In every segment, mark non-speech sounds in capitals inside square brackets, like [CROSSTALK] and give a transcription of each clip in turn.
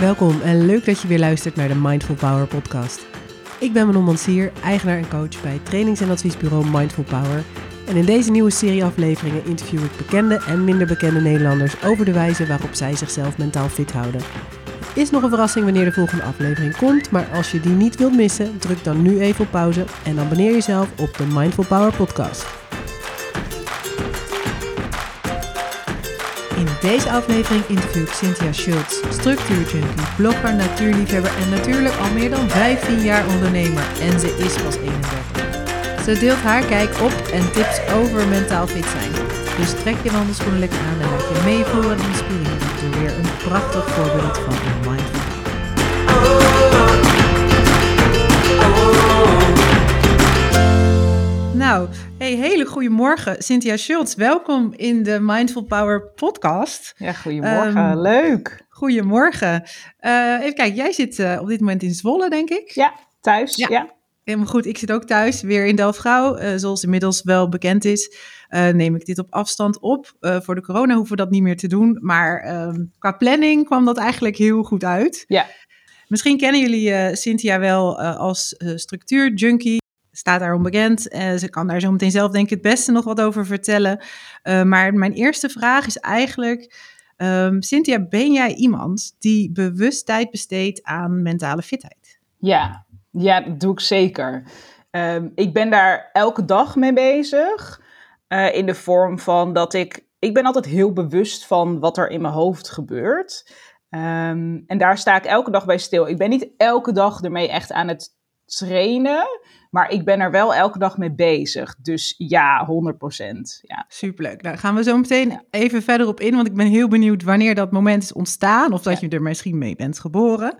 Welkom en leuk dat je weer luistert naar de Mindful Power podcast. Ik ben Manon Mansier, eigenaar en coach bij trainings- en adviesbureau Mindful Power. En in deze nieuwe serie afleveringen interview ik bekende en minder bekende Nederlanders over de wijze waarop zij zichzelf mentaal fit houden. Het is nog een verrassing wanneer de volgende aflevering komt, maar als je die niet wilt missen, druk dan nu even op pauze en abonneer jezelf op de Mindful Power podcast. Deze aflevering interview Cynthia Schultz, structuurjunkie, blogger, natuurliefhebber en natuurlijk al meer dan 15 jaar ondernemer. En ze is pas 31. Ze deelt haar kijk op en tips over mentaal fit zijn. Dus trek je wandelschoenen lekker aan en laat je meevoeren en inspireren weer een prachtig voorbeeld van een. Nou, hey, hele goede morgen, Cynthia Schultz. Welkom in de Mindful Power podcast. Ja, goedemorgen. Ehm, Leuk. Goedemorgen. Eh even kijken, jij zit eh, op dit moment in Zwolle, denk ik. Ja, thuis. Ja. Ja. Helemaal goed, ik zit ook thuis, weer in Delft-Gouw. Eh, zoals inmiddels wel bekend is, neem ik dit op afstand op. Voor de corona hoeven we dat niet meer te doen. Maar ehm, qua planning kwam dat eigenlijk heel goed uit. Ja. Misschien kennen jullie Cynthia wel als structuurjunkie. Staat daar onbekend. Eh, ze kan daar zo meteen zelf denk ik het beste nog wat over vertellen. Eh, maar mijn eerste vraag is eigenlijk... ehm, Cynthia, ben jij iemand die bewust tijd besteedt aan mentale fitheid? Ja. ja, dat doe ik zeker. Ehm, ik ben daar elke dag mee bezig. eh, in de vorm van dat ik... Ik ben altijd heel bewust van wat er in mijn hoofd gebeurt. Ehm, en daar sta ik elke dag bij stil. Ik ben niet elke dag ermee echt aan het trainen. Maar ik ben er wel elke dag mee bezig. Dus ja, 100% Ja. Superleuk. Nou, gaan we zo meteen even verder op in, want ik ben heel benieuwd wanneer dat moment is ontstaan of dat je er misschien mee bent geboren.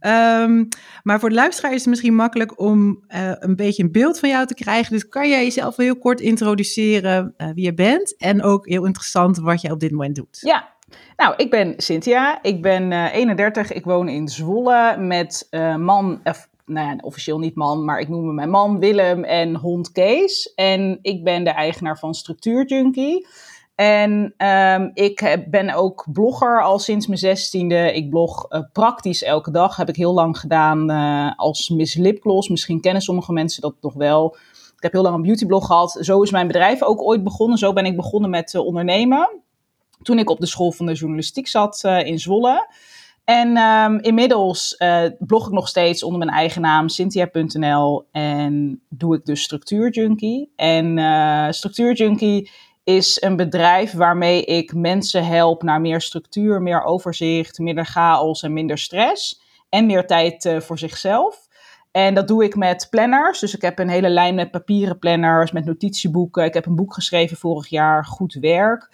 Ehm, maar voor de luisteraar is het misschien makkelijk om eh, een beetje een beeld van jou te krijgen. Dus kan jij jezelf heel kort introduceren eh, wie je bent en ook heel interessant wat jij op dit moment doet. Ja, nou, ik ben Cynthia. Ik ben eh, 31. Ik woon in Zwolle met man, of, nou ja, officieel niet man, maar ik noem mijn man Willem en hond Kees. En ik ben de eigenaar van Structuurjunkie. En ehm, ik ben ook blogger al sinds mijn zestiende. Ik blog eh, praktisch elke dag. Heb ik heel lang gedaan eh, als Miss Lipgloss. Misschien kennen sommige mensen dat nog wel. Ik heb heel lang een beautyblog gehad. Zo is mijn bedrijf ook ooit begonnen. Zo ben ik begonnen met eh, ondernemen toen ik op de school van de journalistiek zat in Zwolle. En ehm, inmiddels eh, blog ik nog steeds onder mijn eigen naam, cynthia.nl. En doe ik dus Structuurjunkie. En eh Structuurjunkie is een bedrijf waarmee ik mensen help naar meer structuur, meer overzicht, minder chaos en minder stress. En meer tijd eh, voor zichzelf. En dat doe ik met planners. Dus ik heb een hele lijn met papieren planners, met notitieboeken. Ik heb een boek geschreven vorig jaar, Goed Werk.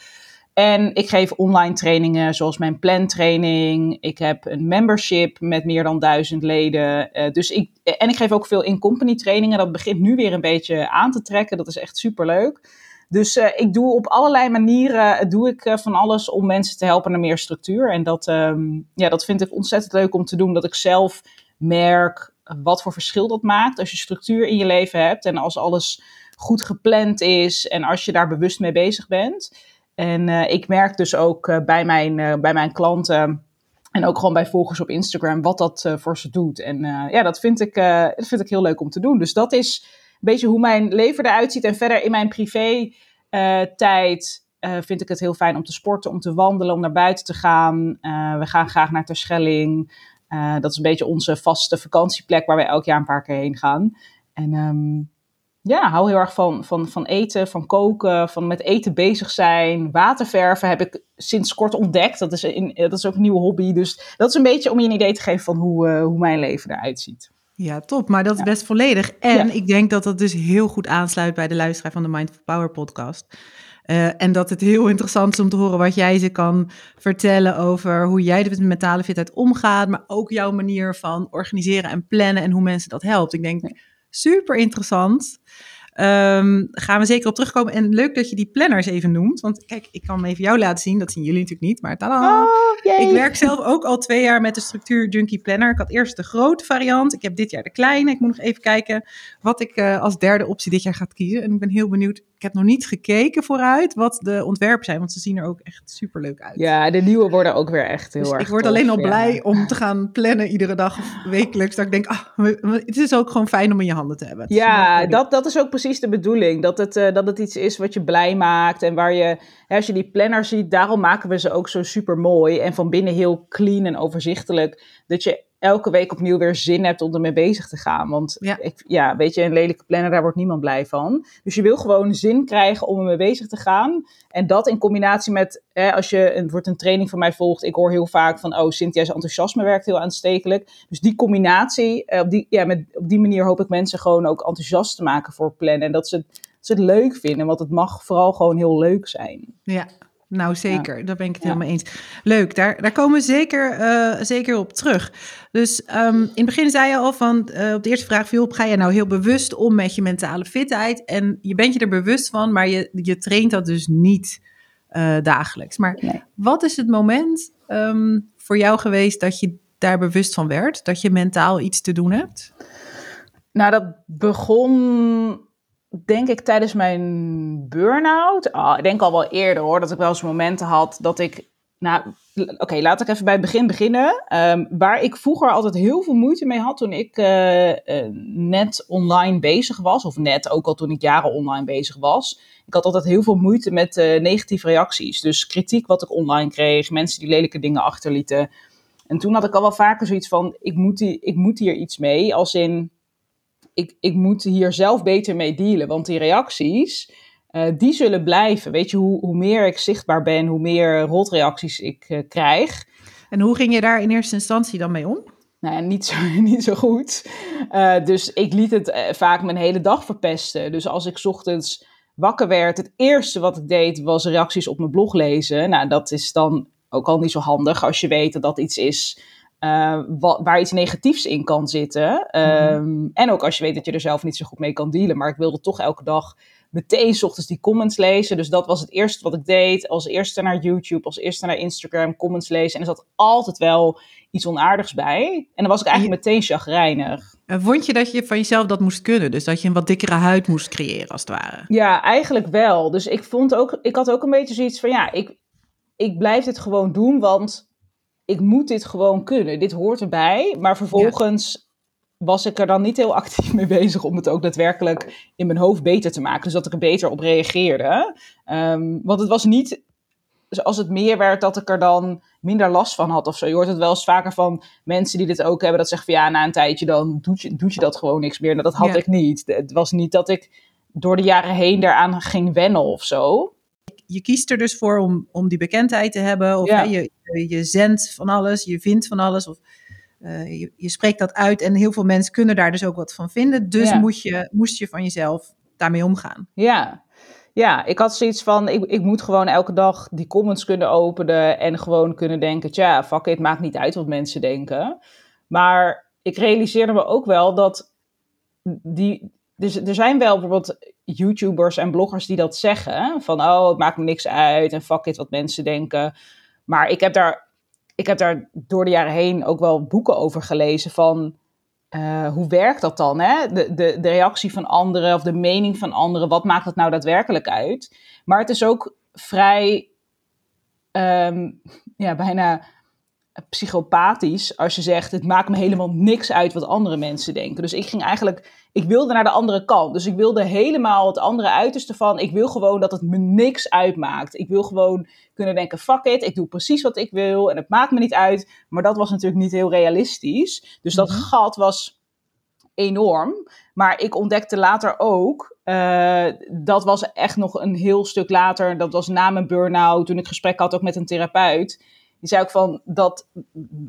En ik geef online trainingen zoals mijn plantraining. Ik heb een membership met meer dan duizend leden. Eh, dus ik, en ik geef ook veel in-company trainingen. Dat begint nu weer een beetje aan te trekken. Dat is echt superleuk. Dus eh, ik doe op allerlei manieren eh, doe ik, eh, van alles om mensen te helpen naar meer structuur. En dat, ehm, ja, dat vind ik ontzettend leuk om te doen. Dat ik zelf merk wat voor verschil dat maakt als je structuur in je leven hebt. En als alles goed gepland is en als je daar bewust mee bezig bent. En eh, ik merk dus ook eh, bij, mijn, eh, bij mijn klanten en ook gewoon bij volgers op Instagram wat dat voor ze doet. En ja, dat vind, ik, dat vind ik heel leuk om te doen. Dus dat is een beetje hoe mijn leven eruit ziet. En verder in mijn privé tijd vind ik het heel fijn om te sporten, om te wandelen, om naar buiten te gaan. We gaan graag naar Terschelling. Dat is een beetje onze vaste vakantieplek waar we elk jaar een paar keer heen gaan. En ehm, ja, hou heel erg van, van, van eten, van koken, van met eten bezig zijn. Waterverven heb ik sinds kort ontdekt. Dat is, in, dat is ook een nieuwe hobby. Dus dat is een beetje om je een idee te geven van hoe, eh, hoe mijn leven eruit ziet. Ja, top. Maar dat is best volledig. En Ja. ik denk dat dat dus heel goed aansluit bij de luisteraar van de Mindful Power podcast. Eh, en dat het heel interessant is om te horen wat jij ze kan vertellen over hoe jij met mentale fitheid omgaat, maar ook jouw manier van organiseren en plannen en hoe mensen dat helpt. Ik denk super interessant. Ehm, gaan we zeker op terugkomen. En leuk dat je die planners even noemt. Want kijk, ik kan hem even jou laten zien. Dat zien jullie natuurlijk niet. Maar tada! Oh, Ik werk zelf ook al twee jaar met de structuur Junkie Planner. Ik had eerst de grote variant. Ik heb dit jaar de kleine. Ik moet nog even kijken wat ik eh, als derde optie dit jaar ga kiezen. En ik ben heel benieuwd ik heb nog niet gekeken vooruit wat de ontwerpen zijn, want ze zien er ook echt super leuk uit. Ja, de nieuwe worden ook weer echt heel dus erg Ik word tof, alleen al ja. blij om te gaan plannen iedere dag of wekelijks. Dat ik denk, ah, het is ook gewoon fijn om in je handen te hebben. Ja, dat, dat is ook precies de bedoeling. Dat het, eh, dat het iets is wat je blij maakt. En waar je, hè, als je die planner ziet, daarom maken we ze ook zo super mooi. En van binnen heel clean en overzichtelijk. Dat je elke week opnieuw weer zin hebt om ermee bezig te gaan. Want Ja. ik, ja, weet je, een lelijke planner, daar wordt niemand blij van. Dus je wil gewoon zin krijgen om ermee bezig te gaan. En dat in combinatie met, hè, als je een, wordt een training van mij volgt, ik hoor heel vaak van, oh, Cynthia's enthousiasme werkt heel aanstekelijk. Dus die combinatie, eh, op, die, ja, met, op die manier hoop ik mensen gewoon ook enthousiast te maken voor plannen. En dat ze, dat ze het leuk vinden, want het mag vooral gewoon heel leuk zijn. Ja, nou zeker. Daar ben ik het Ja. helemaal eens. Leuk, daar, daar komen we zeker, eh, zeker op terug. Dus ehm, in het begin zei je al van, eh, op de eerste vraag viel op, ga je nou heel bewust om met je mentale fitheid? En je bent je er bewust van, maar je, je traint dat dus niet eh, dagelijks. Maar Nee. wat is het moment ehm, voor jou geweest dat je daar bewust van werd? Dat je mentaal iets te doen hebt? Nou, dat begon denk ik tijdens mijn burn-out. Ah, ik denk al wel eerder hoor, dat ik wel eens momenten had dat ik... Nou, oké, laat ik even bij het begin beginnen. Ehm, waar ik vroeger altijd heel veel moeite mee had toen ik eh, eh, net online bezig was. Of net, ook al toen ik jaren online bezig was. Ik had altijd heel veel moeite met eh, negatieve reacties. Dus kritiek wat ik online kreeg, mensen die lelijke dingen achterlieten. En toen had ik al wel vaker zoiets van, ik moet, ik moet hier iets mee. Als in, ik, ik moet hier zelf beter mee dealen. Want die reacties, eh, die zullen blijven. Weet je, hoe, hoe meer ik zichtbaar ben, hoe meer rotreacties ik eh, krijg. En hoe ging je daar in eerste instantie dan mee om? Nou ja, niet zo, [LAUGHS] niet zo goed. Eh, dus ik liet het vaak mijn hele dag verpesten. Dus als ik 's ochtends wakker werd, het eerste wat ik deed was reacties op mijn blog lezen. Nou, dat is dan ook al niet zo handig als je weet dat dat iets is eh, wa- waar iets negatiefs in kan zitten. Ehm, En ook als je weet dat je er zelf niet zo goed mee kan dealen. Maar ik wilde toch elke dag meteen 's ochtends die comments lezen. Dus dat was het eerste wat ik deed. Als eerste naar YouTube, als eerste naar Instagram, comments lezen. En er zat altijd wel iets onaardigs bij. En dan was ik eigenlijk meteen chagrijnig. En vond je dat je van jezelf dat moest kunnen? Dus dat je een wat dikkere huid moest creëren, als het ware? Ja, eigenlijk wel. Dus ik vond ook, ik had ook een beetje zoiets van, ja, ik, ik blijf dit gewoon doen, want ik moet dit gewoon kunnen. Dit hoort erbij. Maar vervolgens was ik er dan niet heel actief mee bezig om het ook daadwerkelijk in mijn hoofd beter te maken. Dus dat ik er beter op reageerde. Ehm, want het was niet als het meer werd dat ik er dan minder last van had of zo. Je hoort het wel eens vaker van mensen die dit ook hebben. Dat zeggen van ja, na een tijdje dan doet je, doet je dat gewoon niks meer. Nou, dat had Ja. ik niet. Het was niet dat ik door de jaren heen daaraan ging wennen of zo. Je kiest er dus voor om, om die bekendheid te hebben. Of Ja. hè, je, je zendt van alles, je vindt van alles. Of eh, je, je spreekt dat uit. En heel veel mensen kunnen daar dus ook wat van vinden. Dus Ja. moet je, moest je van jezelf daarmee omgaan. Ja. Ja, ik had zoiets van, ik, ik moet gewoon elke dag die comments kunnen openen en gewoon kunnen denken, tja, fuck it, maakt niet uit wat mensen denken. Maar ik realiseerde me ook wel dat die, dus er zijn wel bijvoorbeeld YouTubers en bloggers die dat zeggen, van oh, het maakt me niks uit en fuck it wat mensen denken. Maar ik heb daar, ik heb daar door de jaren heen ook wel boeken over gelezen van, eh, hoe werkt dat dan? Hè? De, de, de reactie van anderen of de mening van anderen, wat maakt dat nou daadwerkelijk uit? Maar het is ook vrij, ehm, ja, bijna psychopathisch als je zegt: het maakt me helemaal niks uit wat andere mensen denken. Dus ik ging eigenlijk, ik wilde naar de andere kant. Dus ik wilde helemaal het andere uiterste van. Ik wil gewoon dat het me niks uitmaakt. Ik wil gewoon kunnen denken: fuck it, ik doe precies wat ik wil en het maakt me niet uit. Maar dat was natuurlijk niet heel realistisch. Dus dat Mhm. gat was enorm. Maar ik ontdekte later ook, eh, dat was echt nog een heel stuk later, dat was na mijn burn-out, toen ik gesprek had ook met een therapeut. Die zei ook van dat,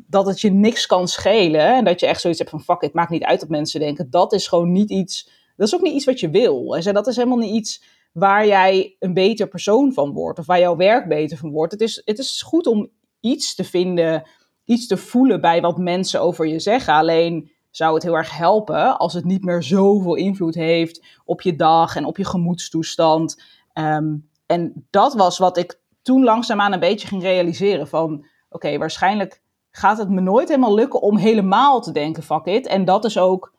dat het je niks kan schelen. En dat je echt zoiets hebt van fuck, het maakt niet uit wat mensen denken. Dat is gewoon niet iets, dat is ook niet iets wat je wil. Hij zei, dat is helemaal niet iets waar jij een beter persoon van wordt. Of waar jouw werk beter van wordt. Het is, het is goed om iets te vinden, iets te voelen bij wat mensen over je zeggen. Alleen zou het heel erg helpen als het niet meer zoveel invloed heeft op je dag en op je gemoedstoestand. Ehm, en dat was wat ik toen langzaamaan een beetje ging realiseren van... oké, waarschijnlijk gaat het me nooit helemaal lukken om helemaal te denken, fuck it. En dat is ook,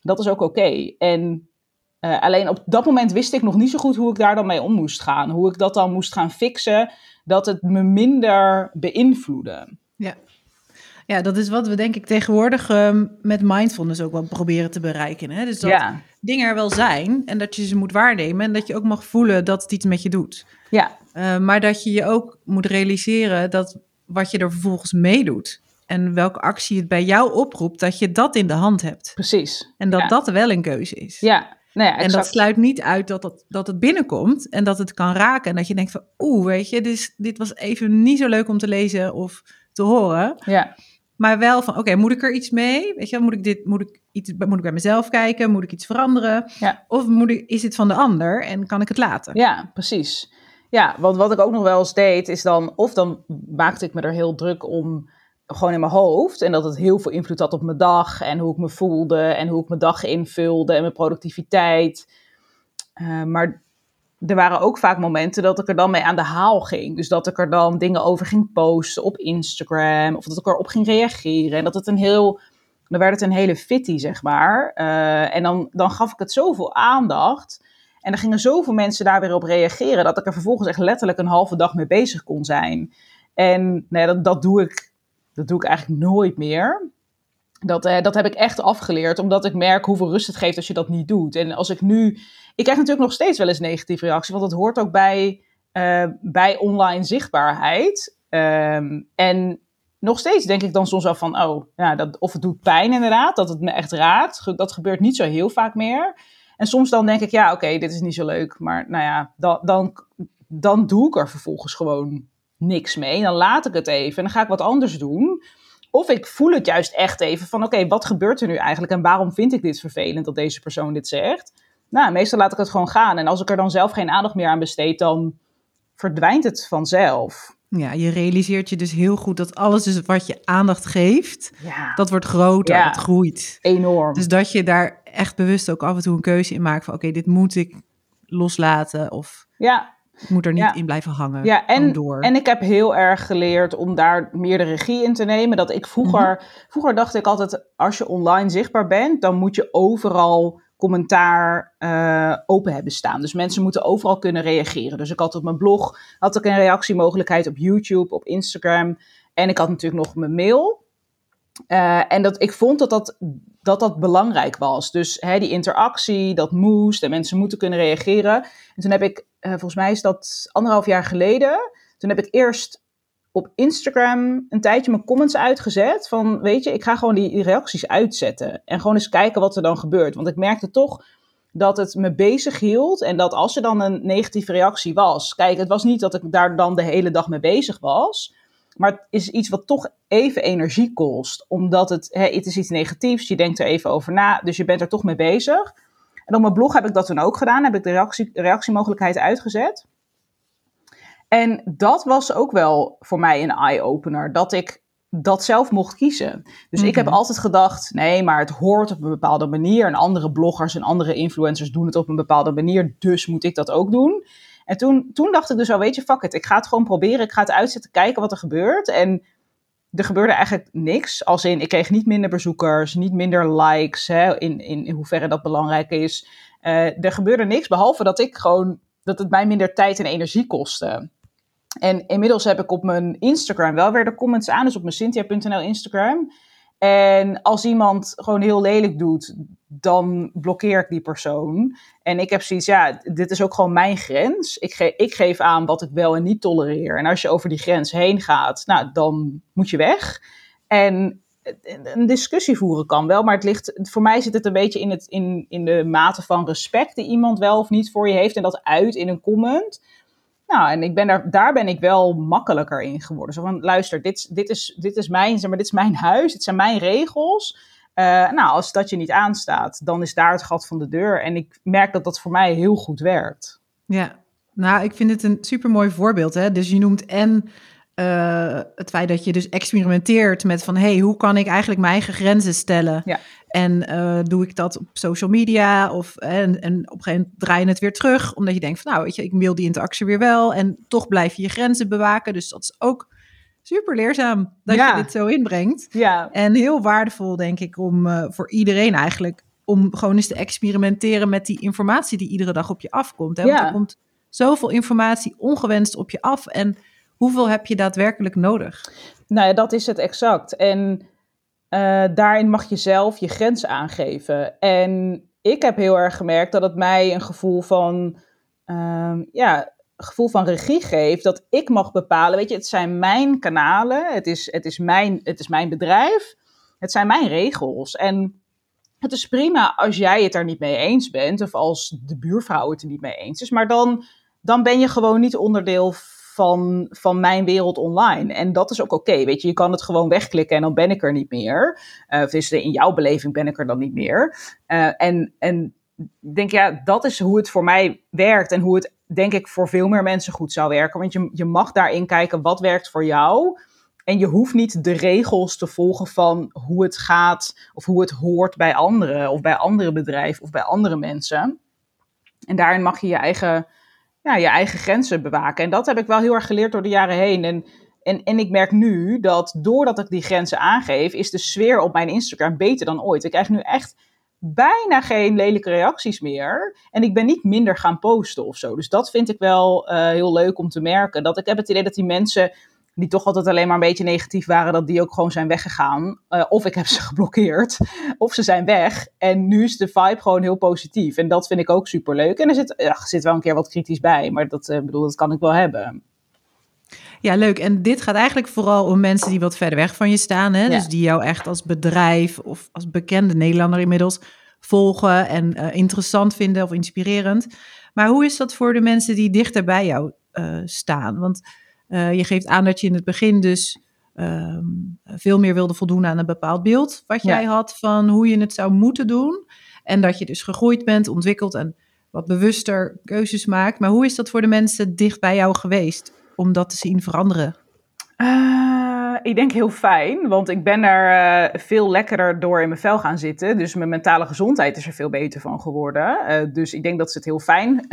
dat is ook oké. En Uh, alleen op dat moment wist ik nog niet zo goed hoe ik daar dan mee om moest gaan. Hoe ik dat dan moest gaan fixen, dat het me minder beïnvloedde. Ja. Ja, dat is wat we denk ik tegenwoordig um, met mindfulness ook wel proberen te bereiken. Hè? Dus dat Ja. dingen er wel zijn en dat je ze moet waarnemen en dat je ook mag voelen dat het iets met je doet. Ja, Uh, maar dat je je ook moet realiseren dat wat je er vervolgens meedoet en welke actie het bij jou oproept, dat je dat in de hand hebt. precies. En dat Ja. dat wel een keuze is. Ja, nou ja, En dat sluit niet uit dat het, dat het binnenkomt en dat het kan raken. En dat je denkt van, oeh, weet je, dit, is- dit was even niet zo leuk om te lezen of te horen. Ja, Maar wel van, oké, moet ik er iets mee? Weet je, moet ik dit, moet ik iets, moet ik bij mezelf kijken? Moet ik iets veranderen? Ja. Of moet ik, is het van de ander en kan ik het laten? ja, precies. Ja, want wat ik ook nog wel eens deed, is dan, of dan maakte ik me er heel druk om, gewoon in mijn hoofd, en dat het heel veel invloed had op mijn dag, en hoe ik me voelde, en hoe ik mijn dag invulde, en mijn productiviteit. Eh, maar er waren ook vaak momenten dat ik er dan mee aan de haal ging. Dus dat ik er dan dingen over ging posten op Instagram, of dat ik erop ging reageren. En dat het een heel, dan werd het een hele fitty, zeg maar. Eh, en dan, dan gaf ik het zoveel aandacht. En er gingen zoveel mensen daar weer op reageren, dat ik er vervolgens echt letterlijk een halve dag mee bezig kon zijn. En nou ja, dat, dat, doe ik, dat doe ik eigenlijk nooit meer. Dat, eh, dat heb ik echt afgeleerd, omdat ik merk hoeveel rust het geeft als je dat niet doet. En als ik nu. Ik krijg natuurlijk nog steeds wel eens negatieve reactie, want dat hoort ook bij, eh, bij online zichtbaarheid. Ehm, en nog steeds denk ik dan soms wel van, oh, ja, dat, of het doet pijn inderdaad, dat het me echt raakt. Dat gebeurt niet zo heel vaak meer. En soms dan denk ik, ja, oké, dit is niet zo leuk. Maar nou ja, dan, dan, dan doe ik er vervolgens gewoon niks mee. Dan laat ik het even en dan ga ik wat anders doen. Of ik voel het juist echt even van, oké, wat gebeurt er nu eigenlijk? En waarom vind ik dit vervelend dat deze persoon dit zegt? Nou, meestal laat ik het gewoon gaan. En als ik er dan zelf geen aandacht meer aan besteed, dan verdwijnt het vanzelf. Ja, je realiseert je dus heel goed dat alles dus wat je aandacht geeft, Ja, dat wordt groter, Ja. dat groeit. enorm. Dus dat je daar echt bewust ook af en toe een keuze in maakt van, oké, dit moet ik loslaten of ja, ik moet er niet Ja. in blijven hangen. Ja, en, door. en ik heb heel erg geleerd om daar meer de regie in te nemen. Dat ik vroeger, Mhm. vroeger dacht ik altijd, als je online zichtbaar bent, dan moet je overal commentaar eh, open hebben staan. Dus mensen moeten overal kunnen reageren. Dus ik had op mijn blog had ik een reactiemogelijkheid op YouTube, op Instagram. En ik had natuurlijk nog mijn mail. Eh, en dat, ik vond dat dat, dat dat belangrijk was. Dus hè, die interactie, dat moest en mensen moeten kunnen reageren. En toen heb ik, eh, volgens mij is dat anderhalf jaar geleden, toen heb ik eerst op Instagram een tijdje mijn comments uitgezet. Van weet je, ik ga gewoon die, reacties uitzetten. En gewoon eens kijken wat er dan gebeurt. Want ik merkte toch dat het me bezig hield. En dat als er dan een negatieve reactie was. Kijk, het was niet dat ik daar dan de hele dag mee bezig was. Maar het is iets wat toch even energie kost. Omdat het, hè, het is iets negatiefs. Je denkt er even over na. Dus je bent er toch mee bezig. En op mijn blog heb ik dat toen ook gedaan. Heb ik de reactie, reactiemogelijkheid uitgezet. En dat was ook wel voor mij een eye-opener. Dat ik dat zelf mocht kiezen. Dus ik heb Mhm. altijd gedacht, nee, maar het hoort op een bepaalde manier. En andere bloggers en andere influencers doen het op een bepaalde manier. Dus moet ik dat ook doen. En toen, toen dacht ik dus al, weet je, fuck it. Ik ga het gewoon proberen. Ik ga het uitzetten, kijken wat er gebeurt. En er gebeurde eigenlijk niks. Als in, ik kreeg niet minder bezoekers, niet minder likes. Hè, in, in, in hoeverre dat belangrijk is. Eh, er gebeurde niks, behalve dat ik gewoon... dat het mij minder tijd en energie kostte. En inmiddels heb ik op mijn Instagram wel weer de comments aan. Dus op mijn Cynthia.nl Instagram. En als iemand gewoon heel lelijk doet, dan blokkeer ik die persoon. En ik heb zoiets, ja, dit is ook gewoon mijn grens. Ik, ge ik geef aan wat ik wel en niet tolereer. En als je over die grens heen gaat, nou, dan moet je weg. En een discussie voeren kan wel, maar het ligt, voor mij zit het een beetje in, het, in, in de mate van respect die iemand wel of niet voor je heeft. En dat uit in een comment. Nou, en ik ben daar, daar ben ik wel makkelijker in geworden. Zo van, luister, dit, dit, is, dit, is mijn, zeg maar, dit is mijn huis, dit zijn mijn regels. Uh, nou, als dat je niet aanstaat, dan is daar het gat van de deur. En ik merk dat dat voor mij heel goed werkt. Ja, nou, ik vind het een supermooi voorbeeld. Hè? Dus je noemt en uh, het feit dat je dus experimenteert met van... hey, hoe kan ik eigenlijk mijn eigen grenzen stellen? Ja. En uh, doe ik dat op social media? Of, en, en op een gegeven moment draai je het weer terug... omdat je denkt van, nou, weet je, ik wil die interactie weer wel... en toch blijf je je grenzen bewaken. Dus dat is ook super leerzaam dat ja. je dit zo inbrengt. Ja. En heel waardevol, denk ik, om uh, voor iedereen eigenlijk om gewoon eens te experimenteren met die informatie die iedere dag op je afkomt. Hè? Want Ja. er komt zoveel informatie ongewenst op je af. En hoeveel heb je daadwerkelijk nodig? Nou ja, dat is het exact. En eh, daarin mag je zelf je grenzen aangeven. En ik heb heel erg gemerkt dat het mij een gevoel van, ehm, ja, gevoel van regie geeft. Dat ik mag bepalen, weet je, het zijn mijn kanalen, het is, het is, mijn, het is mijn bedrijf, het zijn mijn regels. En het is prima als jij het er niet mee eens bent, of als de buurvrouw het er niet mee eens is, maar dan, dan ben je gewoon niet onderdeel van, van mijn wereld online. En dat is ook oké, weet je, je kan het gewoon wegklikken en dan ben ik er niet meer. Eh, dus in jouw beleving ben ik er dan niet meer. Eh, en, en denk, ja, dat is hoe het voor mij werkt en hoe het, denk ik, voor veel meer mensen goed zou werken. Want je, je mag daarin kijken wat werkt voor jou. En je hoeft niet de regels te volgen van hoe het gaat of hoe het hoort bij anderen of bij andere bedrijven of bij andere mensen. En daarin mag je je eigen, ja, je eigen grenzen bewaken. En dat heb ik wel heel erg geleerd door de jaren heen. En, en, en ik merk nu dat doordat ik die grenzen aangeef, is de sfeer op mijn Instagram beter dan ooit. Ik krijg nu echt bijna geen lelijke reacties meer. En ik ben niet minder gaan posten of zo. Dus dat vind ik wel uh, heel leuk om te merken. Dat ik heb het idee dat die mensen die toch altijd alleen maar een beetje negatief waren, dat die ook gewoon zijn weggegaan. Uh, of ik heb ze [LAUGHS] geblokkeerd, of ze zijn weg. En nu is de vibe gewoon heel positief. En dat vind ik ook super leuk. En er zit, ja, zit wel een keer wat kritisch bij, maar dat, uh, bedoel, dat kan ik wel hebben. Ja, leuk. En dit gaat eigenlijk vooral om mensen die wat verder weg van je staan. Hè? Ja. Dus die jou echt als bedrijf of als bekende Nederlander inmiddels volgen en uh, interessant vinden of inspirerend. Maar hoe is dat voor de mensen die dichter bij jou uh, staan? Want uh, je geeft aan dat je in het begin dus um, veel meer wilde voldoen aan een bepaald beeld wat jij Ja. had van hoe je het zou moeten doen. En dat je dus gegroeid bent, ontwikkeld en wat bewuster keuzes maakt. Maar hoe is dat voor de mensen dicht bij jou geweest om dat te zien veranderen? Uh, ik denk heel fijn, want ik ben er uh, veel lekkerder door in mijn vel gaan zitten. Dus mijn mentale gezondheid is er veel beter van geworden. Uh, dus ik denk dat ze het heel fijn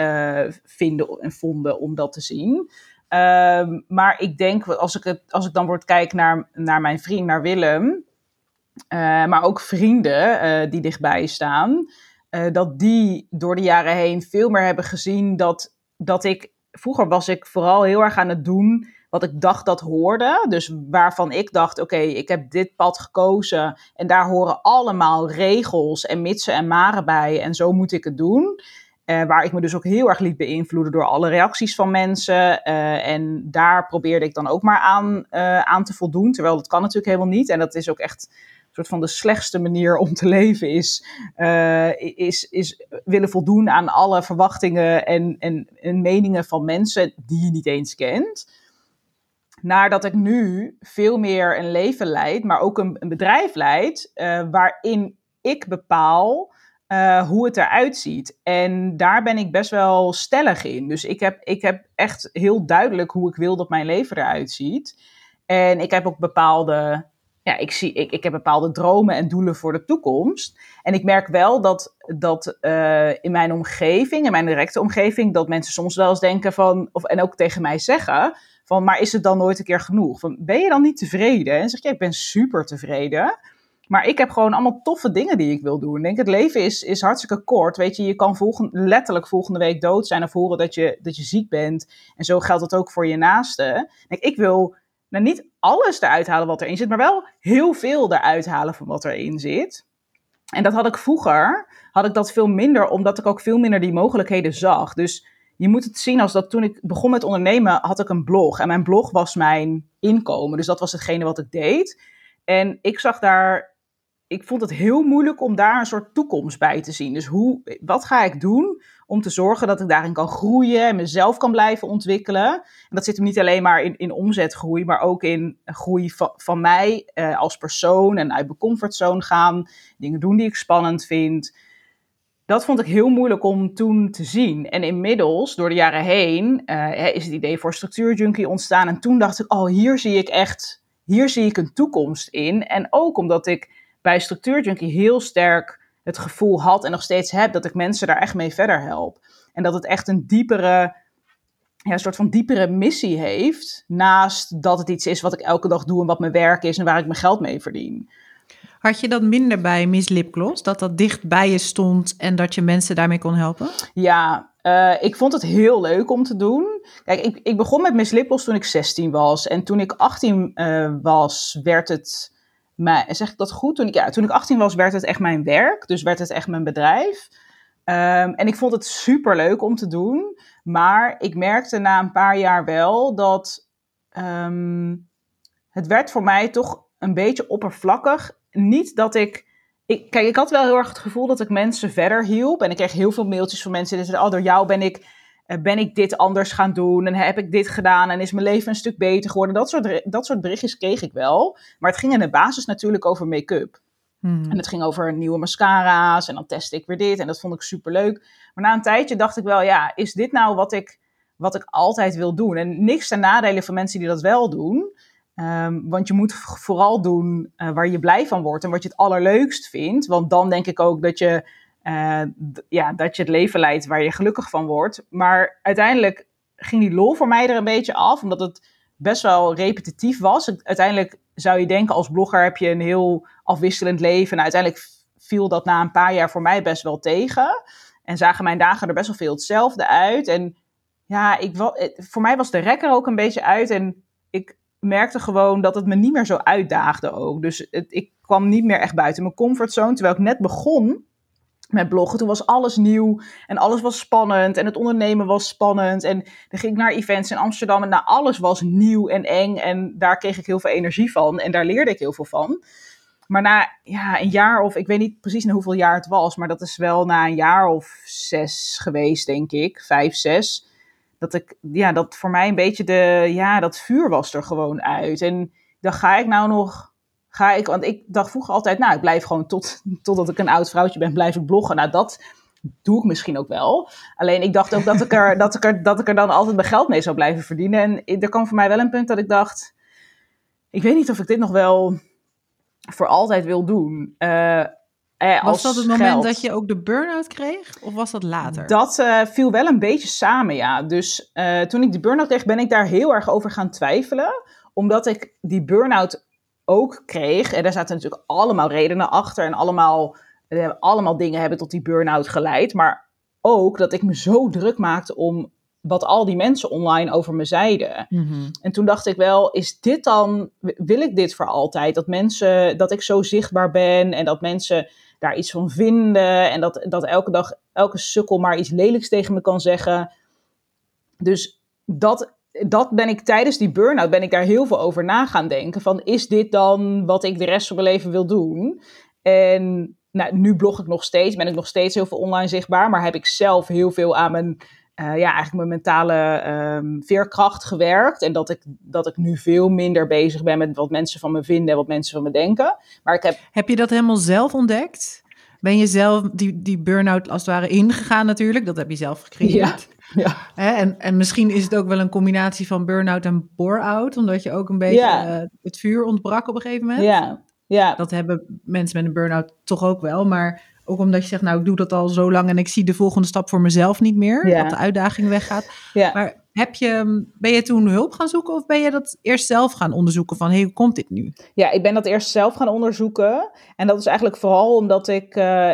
vinden en vonden om dat te zien. Ehm, maar ik denk, als ik, het, als ik dan word kijk naar, naar mijn vriend, naar Willem, maar ook vrienden die dichtbij staan, dat die door de jaren heen veel meer hebben gezien dat, dat ik, vroeger was ik vooral heel erg aan het doen wat ik dacht dat hoorde. Dus waarvan ik dacht, oké, ik heb dit pad gekozen en daar horen allemaal regels en mitsen en maren bij en zo moet ik het doen. Uh, waar ik me dus ook heel erg liet beïnvloeden door alle reacties van mensen. Uh, en daar probeerde ik dan ook maar aan, uh, aan te voldoen. Terwijl dat kan natuurlijk helemaal niet. En dat is ook echt soort van de slechtste manier om te leven. Is, is, is willen voldoen aan alle verwachtingen en, en, en meningen van mensen die je niet eens kent. Nadat ik nu veel meer een leven leid, maar ook een, bedrijf leid. waarin ik bepaal uh, hoe het eruit ziet. En daar ben ik best wel stellig in. Dus ik heb, ik heb echt heel duidelijk hoe ik wil dat mijn leven eruit ziet. En ik heb ook bepaalde, ja, ik, zie, ik, ik heb bepaalde dromen en doelen voor de toekomst. En ik merk wel dat, dat uh, in mijn omgeving, in mijn directe omgeving, dat mensen soms wel eens denken van, of, en ook tegen mij zeggen, van, maar is het dan nooit een keer genoeg? Van, ben je dan niet tevreden? En zeg je, ik ben super tevreden. Maar ik heb gewoon allemaal toffe dingen die ik wil doen. Denk, het leven is, is hartstikke kort. Weet je, je kan volgend, letterlijk volgende week dood zijn of horen dat je, dat je ziek bent. En zo geldt het ook voor je naaste. Denk, ik wil nou, niet alles eruit halen wat erin zit, maar wel heel veel eruit halen van wat erin zit. En dat had ik vroeger, had ik dat veel minder, omdat ik ook veel minder die mogelijkheden zag. Dus je moet het zien als dat toen ik begon met ondernemen, had ik een blog. En mijn blog was mijn inkomen. Dus dat was hetgene wat ik deed. En ik zag daar ik vond het heel moeilijk om daar een soort toekomst bij te zien. Dus hoe, wat ga ik doen om te zorgen dat ik daarin kan groeien en mezelf kan blijven ontwikkelen? En dat zit hem niet alleen maar in, in omzetgroei, maar ook in groei van, van mij uh, als persoon en uit mijn comfortzone gaan, dingen doen die ik spannend vind. Dat vond ik heel moeilijk om toen te zien. En inmiddels, door de jaren heen, uh, is het idee voor structuurjunkie ontstaan. En toen dacht ik, oh, hier zie ik echt, hier zie ik een toekomst in. En ook omdat ik bij Structuurjunkie heel sterk het gevoel had en nog steeds heb dat ik mensen daar echt mee verder help. En dat het echt een diepere, ja, een soort van diepere missie heeft, naast dat het iets is wat ik elke dag doe en wat mijn werk is en waar ik mijn geld mee verdien. Had je dat minder bij Miss Lipgloss? Dat dat dicht bij je stond en dat je mensen daarmee kon helpen? Ja, uh, ik vond het heel leuk om te doen. Kijk, ik, ik begon met Miss Lipgloss toen ik 16 was. En toen ik 18 uh, was, werd het... Zeg ik dat goed? Toen ik, ja, toen ik 18 was, werd het echt mijn werk. Dus werd het echt mijn bedrijf. Um, en ik vond het super leuk om te doen. Maar ik merkte na een paar jaar wel dat um, het werd voor mij toch een beetje oppervlakkig. Niet dat ik, ik. Kijk, ik had wel heel erg het gevoel dat ik mensen verder hielp. En ik kreeg heel veel mailtjes van mensen die zeiden: Oh, door jou ben ik, ben ik dit anders gaan doen. En heb ik dit gedaan. En is mijn leven een stuk beter geworden. Dat soort, dat soort berichtjes kreeg ik wel. Maar het ging in de basis natuurlijk over make-up. Hmm. En het ging over nieuwe mascara's en dan testte ik weer dit en dat vond ik super leuk. Maar na een tijdje dacht ik wel, ja, is dit nou wat ik, wat ik altijd wil doen? En niks ten nadele van mensen die dat wel doen. Um, want je moet vooral doen uh, waar je blij van wordt en wat je het allerleukst vindt. Want dan denk ik ook dat je, uh, ja, dat je het leven leidt waar je gelukkig van wordt. Maar uiteindelijk ging die lol voor mij er een beetje af, omdat het best wel repetitief was. Uiteindelijk zou je denken, als blogger heb je een heel afwisselend leven. Nou, uiteindelijk viel dat na een paar jaar voor mij best wel tegen. En zagen mijn dagen er best wel veel hetzelfde uit. En ja, ik, voor mij was de rekker ook een beetje uit. En ik merkte gewoon dat het me niet meer zo uitdaagde ook. Dus het, ik kwam niet meer echt buiten mijn comfortzone. Terwijl ik net begon met bloggen. Toen was alles nieuw en alles was spannend en het ondernemen was spannend. En dan ging ik naar events in Amsterdam en nou, alles was nieuw en eng. En daar kreeg ik heel veel energie van en daar leerde ik heel veel van. Maar na ja, een jaar of, ik weet niet precies na hoeveel jaar het was, maar dat is wel na een jaar of zes geweest, denk ik. Vijf, zes. Dat ik, ja, dat voor mij een beetje de, ja, dat vuur was er gewoon uit. En dan ga ik nou nog ga ik, want ik dacht vroeger altijd, nou, ik blijf gewoon tot, [LAUGHS] totdat ik een oud vrouwtje ben, blijf ik bloggen. Nou, dat doe ik misschien ook wel. Alleen ik dacht ook dat ik er, [LAUGHS] dat ik er, dat ik er dan altijd mijn geld mee zou blijven verdienen. En er kwam voor mij wel een punt dat ik dacht, ik weet niet of ik dit nog wel voor altijd wil doen. Uh, eh, was dat het moment dat je ook de burn-out kreeg? Of was dat later? Dat uh, viel wel een beetje samen, ja. Dus uh, toen ik die burn-out kreeg, ben ik daar heel erg over gaan twijfelen. Omdat ik die burn-out ook kreeg. En daar zaten natuurlijk allemaal redenen achter. En allemaal, allemaal dingen hebben tot die burn-out geleid. Maar ook dat ik me zo druk maakte om wat al die mensen online over me zeiden. Mhm. En toen dacht ik wel, is dit dan, wil ik dit voor altijd? Dat mensen, dat ik zo zichtbaar ben en dat mensen daar iets van vinden en dat, dat elke dag elke sukkel maar iets lelijks tegen me kan zeggen. Dus dat dat ben ik tijdens die burn-out ben ik daar heel veel over na gaan denken. Van is dit dan wat ik de rest van mijn leven wil doen? En nou, nu blog ik nog steeds, ben ik nog steeds heel veel online zichtbaar, maar heb ik zelf heel veel aan mijn, uh, ja, eigenlijk mijn mentale um, veerkracht gewerkt. En dat ik, dat ik nu veel minder bezig ben met wat mensen van me vinden en wat mensen van me denken. Maar ik heb... heb je dat helemaal zelf ontdekt? Ben je zelf die, die burn-out als het ware ingegaan natuurlijk? Dat heb je zelf gecreëerd. Ja. Ja. Hè? En, en misschien is het ook wel een combinatie van burn-out en bore-out, omdat je ook een beetje uh, het vuur ontbrak op een gegeven moment. Ja. ja. Dat hebben mensen met een burn-out toch ook wel, maar ook omdat je zegt, nou, ik doe dat al zo lang en ik zie de volgende stap voor mezelf niet meer, ja. dat de uitdaging weggaat. Ja. Maar heb je, ben je toen hulp gaan zoeken of ben je dat eerst zelf gaan onderzoeken van, hey, hoe komt dit nu? Ja, ik ben dat eerst zelf gaan onderzoeken. En dat is eigenlijk vooral omdat ik... Uh,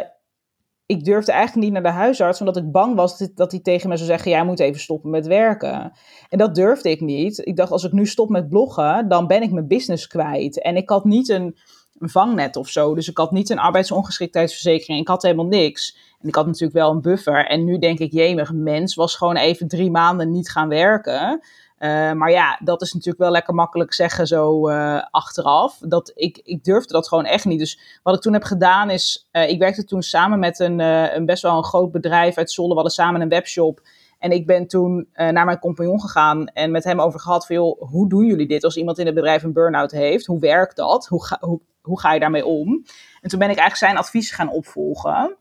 ik durfde eigenlijk niet naar de huisarts, omdat ik bang was dat, hij tegen me zou zeggen: Jij moet even stoppen met werken. En dat durfde ik niet. Ik dacht: Als ik nu stop met bloggen, dan ben ik mijn business kwijt. En ik had niet een, vangnet of zo. Dus ik had niet een arbeidsongeschiktheidsverzekering. Ik had helemaal niks. En ik had natuurlijk wel een buffer. En nu denk ik: Jemig, mens was gewoon even drie maanden niet gaan werken. Uh, maar ja, dat is natuurlijk wel lekker makkelijk zeggen zo uh, achteraf. Dat ik, ik durfde dat gewoon echt niet. Dus wat ik toen heb gedaan is, uh, ik werkte toen samen met een, een best wel een groot bedrijf uit Zwolle. We hadden samen een webshop. En ik ben toen naar mijn compagnon gegaan en met hem over gehad van, hoe doen jullie dit als iemand in het bedrijf een burn-out heeft? Hoe werkt dat? Hoe ga, hoe, hoe ga je daarmee om? En toen ben ik eigenlijk zijn advies gaan opvolgen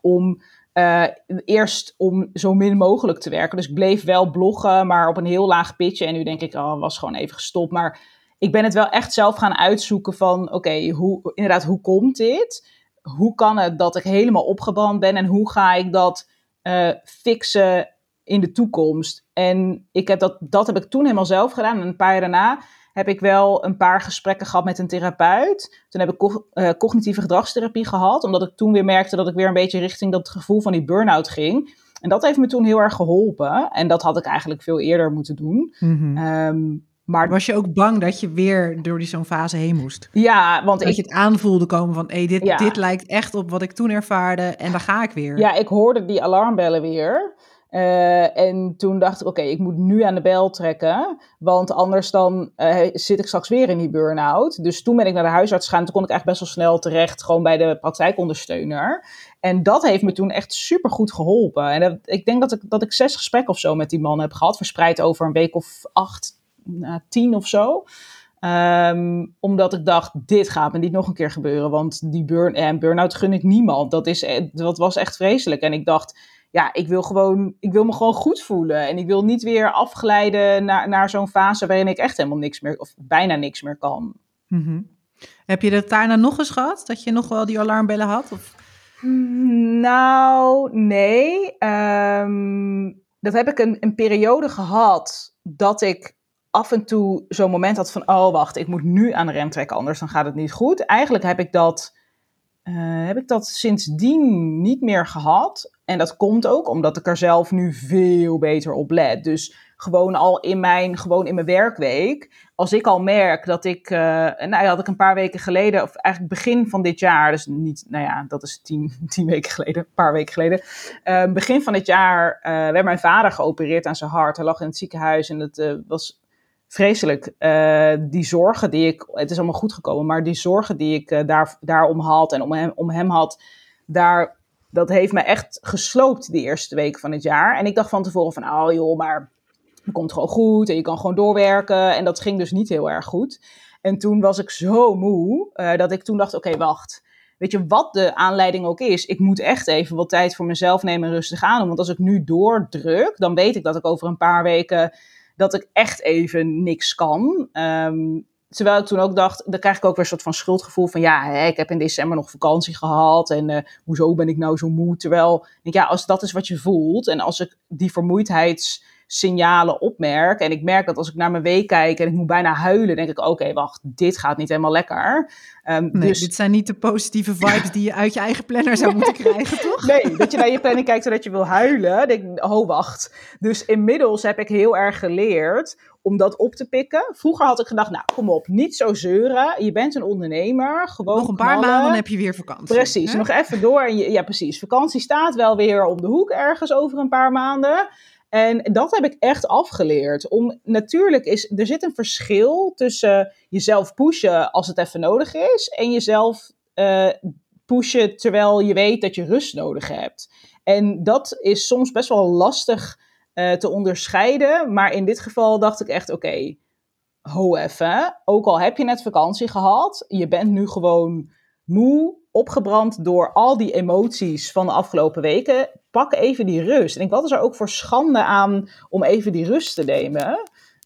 om uh, eerst om zo min mogelijk te werken. Dus ik bleef wel bloggen, maar op een heel laag pitje. En nu denk ik, oh, was gewoon even gestopt. Maar ik ben het wel echt zelf gaan uitzoeken van, oké, hoe inderdaad, hoe komt dit? Hoe kan het dat ik helemaal opgebrand ben en hoe ga ik dat uh, fixen in de toekomst? En ik heb dat, dat heb ik toen helemaal zelf gedaan. En een paar jaar daarna heb ik wel een paar gesprekken gehad met een therapeut. Toen heb ik uh, cognitieve gedragstherapie gehad, omdat ik toen weer merkte dat ik weer een beetje richting dat gevoel van die burn-out ging. En dat heeft me toen heel erg geholpen. En dat had ik eigenlijk veel eerder moeten doen. Mm maar was je ook bang dat je weer door die zo'n fase heen moest? Ja, want dat je het aanvoelde komen van, hey, dit, dit lijkt echt op wat ik toen ervaarde en dan ga ik weer. Ja, ik hoorde die alarmbellen weer. Uh, en toen dacht ik, oké, ik moet nu aan de bel trekken, want anders dan uh, zit ik straks weer in die burn-out. Dus toen ben ik naar de huisarts gegaan. Toen kon ik echt best wel snel terecht, gewoon bij de praktijkondersteuner. En dat heeft me toen echt super goed geholpen. En dat, ik denk dat ik, dat ik zes gesprekken of zo met die man heb gehad, verspreid over een week of acht, tien of zo. Um, omdat ik dacht, dit gaat me niet nog een keer gebeuren. Want die burn, en burn-out gun ik niemand. Dat, is, dat was echt vreselijk. En ik dacht, ja, ik wil, gewoon, ik wil me gewoon goed voelen. En ik wil niet weer afglijden naar, naar zo'n fase waarin ik echt helemaal niks meer, of bijna niks meer kan. Mm Heb je dat daarna nog eens gehad? Dat je nog wel die alarmbellen had? Of? Nou, nee. Um, dat heb ik een, een periode gehad dat ik af en toe zo'n moment had van, oh wacht, ik moet nu aan de rem trekken, anders dan gaat het niet goed. Eigenlijk heb ik dat uh, heb ik dat sindsdien niet meer gehad. En dat komt ook omdat ik er zelf nu veel beter op let. Dus gewoon al in mijn, gewoon in mijn werkweek. Als ik al merk dat ik, uh, nou had ik een paar weken geleden, of eigenlijk begin van dit jaar, dus niet, nou ja, dat is tien, [LAUGHS] tien weken geleden, een paar weken geleden. Uh, begin van dit jaar werd mijn vader geopereerd aan zijn hart. Hij lag in het ziekenhuis en het was vreselijk. Uh, die zorgen die ik, het is allemaal goed gekomen, maar die zorgen die ik uh, daar, daarom had en om hem, om hem had, daar, dat heeft me echt gesloopt die eerste week van het jaar. En ik dacht van tevoren van, oh joh, maar het komt gewoon goed en je kan gewoon doorwerken. En dat ging dus niet heel erg goed. En toen was ik zo moe, uh, dat ik toen dacht, oké, wacht. Weet je, wat de aanleiding ook is, ik moet echt even wat tijd voor mezelf nemen en rustig aan. Want als ik nu doordruk, dan weet ik dat ik over een paar weken dat ik echt even niks kan. Um, terwijl ik toen ook dacht, dan krijg ik ook weer een soort van schuldgevoel van ja, ik heb in december nog vakantie gehad en uh, hoezo ben ik nou zo moe? Terwijl, denk, ja, als dat is wat je voelt en als ik die vermoeidheidssignalen opmerk en ik merk dat als ik naar mijn week kijk en ik moet bijna huilen, denk ik, oké, wacht, dit gaat niet helemaal lekker. Um, nee, dus... dit zijn niet de positieve vibes die je uit je eigen planner zou moeten krijgen, toch? [LAUGHS] Nee, dat je naar je planning kijkt zodat je wil huilen. Denk, oh, wacht. Dus inmiddels heb ik heel erg geleerd om dat op te pikken. Vroeger had ik gedacht, nou, kom op, niet zo zeuren. Je bent een ondernemer, gewoon Nog een paar maanden, heb je weer vakantie. Precies, nog even door. En je, ja, precies. Vakantie staat wel weer om de hoek ergens over een paar maanden. En dat heb ik echt afgeleerd. Om, natuurlijk is, er zit een verschil tussen jezelf pushen als het even nodig is. En jezelf uh, pushen terwijl je weet dat je rust nodig hebt. En dat is soms best wel lastig uh, te onderscheiden. Maar in dit geval dacht ik echt, oké, okay, even. Ook al heb je net vakantie gehad, je bent nu gewoon moe, opgebrand door al die emoties van de afgelopen weken. Pak even die rust. En ik, wat is er ook voor schande aan om even die rust te nemen?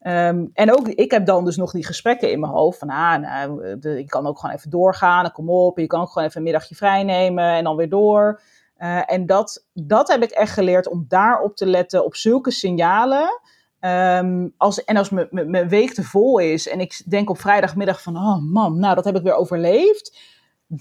Um, en ook, ik heb dan dus nog die gesprekken in mijn hoofd van, ah, nou, de, je kan ook gewoon even doorgaan, kom op, je kan ook gewoon even een middagje vrij nemen en dan weer door. Uh, en dat, dat heb ik echt geleerd om daarop te letten, op zulke signalen. Um, als, en als mijn week te vol is en ik denk op vrijdagmiddag van, oh man, nou dat heb ik weer overleefd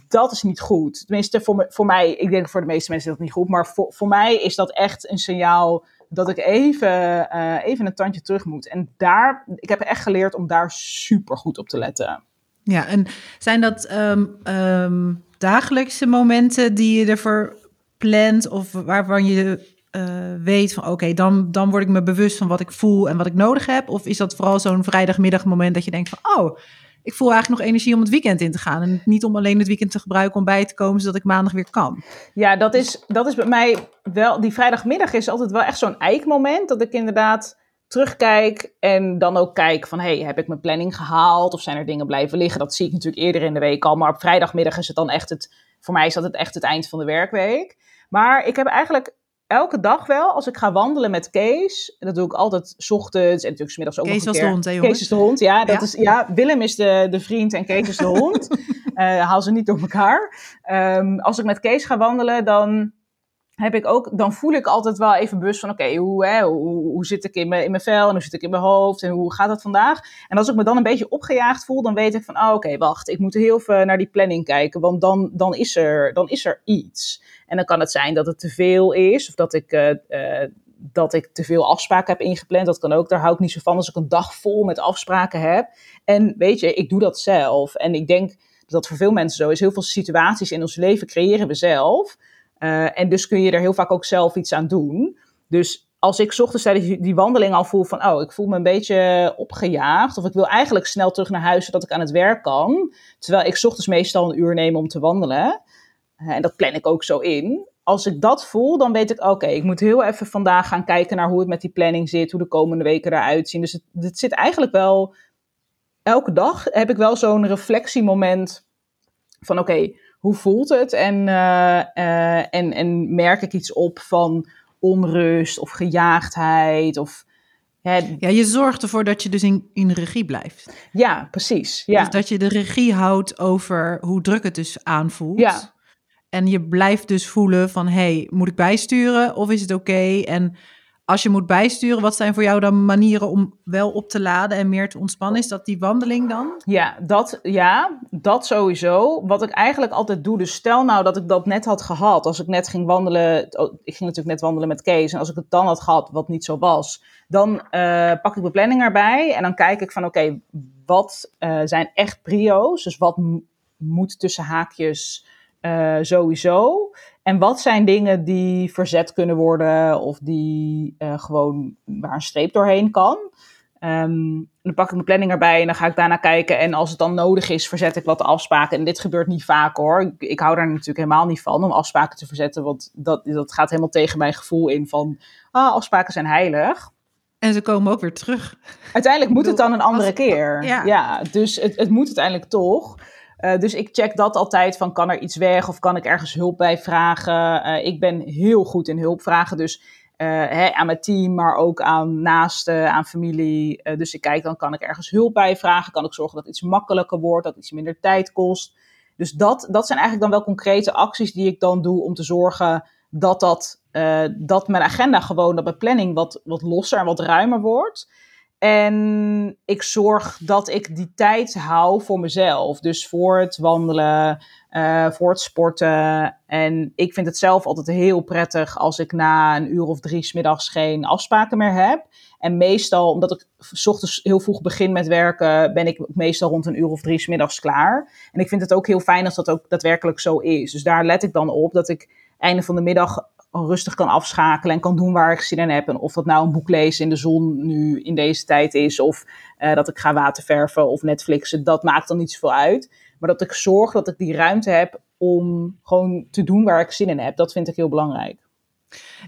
dat is niet goed. Tenminste, voor, me, voor mij, ik denk voor de meeste mensen is dat niet goed, maar voor, voor mij is dat echt een signaal dat ik even, uh, even een tandje terug moet. En daar, ik heb echt geleerd om daar super goed op te letten. Ja, en zijn dat um, um, dagelijkse momenten die je ervoor plant of waarvan je uh, weet van oké, dan, dan word ik me bewust van wat ik voel en wat ik nodig heb? Of is dat vooral zo'n vrijdagmiddagmoment dat je denkt van oh, ik voel eigenlijk nog energie om het weekend in te gaan. En niet om alleen het weekend te gebruiken om bij te komen, zodat ik maandag weer kan. Ja, dat is, dat is bij mij wel. Die vrijdagmiddag is altijd wel echt zo'n eikmoment. Dat ik inderdaad terugkijk en dan ook kijk van... hey, heb ik mijn planning gehaald of zijn er dingen blijven liggen? Dat zie ik natuurlijk eerder in de week al. Maar op vrijdagmiddag is het dan echt het... Voor mij is dat het echt het eind van de werkweek. Maar ik heb eigenlijk elke dag wel, als ik ga wandelen met Kees, dat doe ik altijd s ochtends en natuurlijk s middags ook Kees nog een keer. Kees was de hond, hè, Kees is de hond, ja. Dat ja. Is, ja Willem is de, de vriend en Kees is de hond. uh, [LAUGHS] haal ze niet door elkaar. Um, als ik met Kees ga wandelen, dan heb ik ook, dan voel ik altijd wel even bewust van, oké, hoe, hè, hoe, hoe zit ik in mijn, in mijn vel en hoe zit ik in mijn hoofd en hoe gaat het vandaag? En als ik me dan een beetje opgejaagd voel, dan weet ik van, oh, oké, wacht, ik moet heel even naar die planning kijken, want dan, dan, is er, dan is er iets. En dan kan het zijn dat het te veel is, of dat ik, uh, dat ik te veel afspraken heb ingepland. Dat kan ook, daar hou ik niet zo van als ik een dag vol met afspraken heb. En weet je, ik doe dat zelf. En ik denk dat voor veel mensen zo is. Heel veel situaties in ons leven creëren we zelf. Uh, en dus kun je er heel vaak ook zelf iets aan doen. Dus als ik ochtends tijdens die wandeling al voel van, oh, ik voel me een beetje opgejaagd. Of ik wil eigenlijk snel terug naar huis zodat ik aan het werk kan. Terwijl ik ochtends meestal een uur neem om te wandelen. En dat plan ik ook zo in. Als ik dat voel, dan weet ik, oké, ik moet heel even vandaag gaan kijken naar hoe het met die planning zit. Hoe de komende weken eruit zien. Dus het, het zit eigenlijk wel, elke dag heb ik wel zo'n reflectiemoment van, oké, hoe voelt het? En, uh, uh, en, en merk ik iets op van onrust of gejaagdheid? Of, hè, ja, je zorgt ervoor dat je dus in, in regie blijft. Ja, precies. Ja. Dus dat je de regie houdt over hoe druk het dus aanvoelt. Ja. En je blijft dus voelen van, hey, moet ik bijsturen of is het oké? En als je moet bijsturen, wat zijn voor jou dan manieren om wel op te laden en meer te ontspannen? Is dat die wandeling dan? Ja, dat, ja, dat sowieso. Wat ik eigenlijk altijd doe, dus stel nou dat ik dat net had gehad. Als ik net ging wandelen, oh, ik ging natuurlijk net wandelen met Kees. En als ik het dan had gehad, wat niet zo was, dan uh, pak ik mijn planning erbij. En dan kijk ik van, oké, wat uh, zijn echt prio's? Dus wat moet tussen haakjes uh, sowieso? En wat zijn dingen die verzet kunnen worden of die uh, gewoon waar een streep doorheen kan? Um, dan pak ik mijn planning erbij en dan ga ik daarna kijken. En als het dan nodig is, verzet ik wat afspraken. En dit gebeurt niet vaak hoor. Ik, ik hou daar natuurlijk helemaal niet van om afspraken te verzetten. Want dat, dat gaat helemaal tegen mijn gevoel in van ah, afspraken zijn heilig. En ze komen ook weer terug. Uiteindelijk moet het dan een andere keer. Ja. ja, dus het, het moet uiteindelijk toch. Uh, dus ik check dat altijd van kan er iets weg of kan ik ergens hulp bij vragen. Uh, ik ben heel goed in hulp vragen, dus uh, hè, aan mijn team, maar ook aan naasten, aan familie. dus ik kijk dan kan ik ergens hulp bij vragen, kan ik zorgen dat iets makkelijker wordt, dat iets minder tijd kost. Dus dat, dat zijn eigenlijk dan wel concrete acties die ik dan doe om te zorgen dat, dat, dat mijn agenda gewoon, dat mijn planning wat, wat losser en wat ruimer wordt. En ik zorg dat ik die tijd hou voor mezelf. Dus voor het wandelen, uh, voor het sporten. En ik vind het zelf altijd heel prettig als ik na een uur of drie smiddags geen afspraken meer heb. En meestal, omdat ik s ochtends heel vroeg begin met werken, ben ik meestal rond een uur of drie smiddags klaar. En ik vind het ook heel fijn als dat ook daadwerkelijk zo is. Dus daar let ik dan op dat ik einde van de middag rustig kan afschakelen en kan doen waar ik zin in heb. En of dat nou een boek lezen in de zon nu in deze tijd is, of uh, dat ik ga waterverven of Netflixen, dat maakt dan niet zoveel uit. Maar dat ik zorg dat ik die ruimte heb om gewoon te doen waar ik zin in heb, dat vind ik heel belangrijk.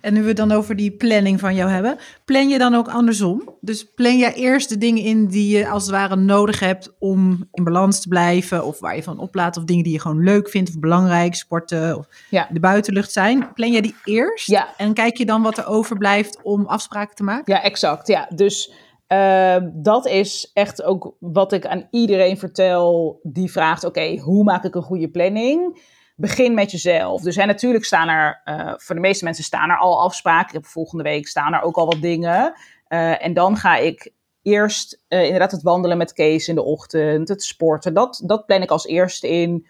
En nu we het dan over die planning van jou hebben, plan je dan ook andersom? Dus plan jij eerst de dingen in die je als het ware nodig hebt om in balans te blijven, of waar je van oplaat, of dingen die je gewoon leuk vindt of belangrijk, sporten of ja. de buitenlucht zijn. Plan jij die eerst? Ja. En kijk je dan wat er overblijft om afspraken te maken? Ja, exact. Ja, dus uh, dat is echt ook wat ik aan iedereen vertel die vraagt: oké, hoe maak ik een goede planning? Begin met jezelf. Dus hè, natuurlijk staan er, uh, voor de meeste mensen staan er al afspraken. Volgende week staan er ook al wat dingen. Uh, en dan ga ik eerst uh, inderdaad het wandelen met Kees in de ochtend, het sporten. Dat, dat plan ik als eerste in.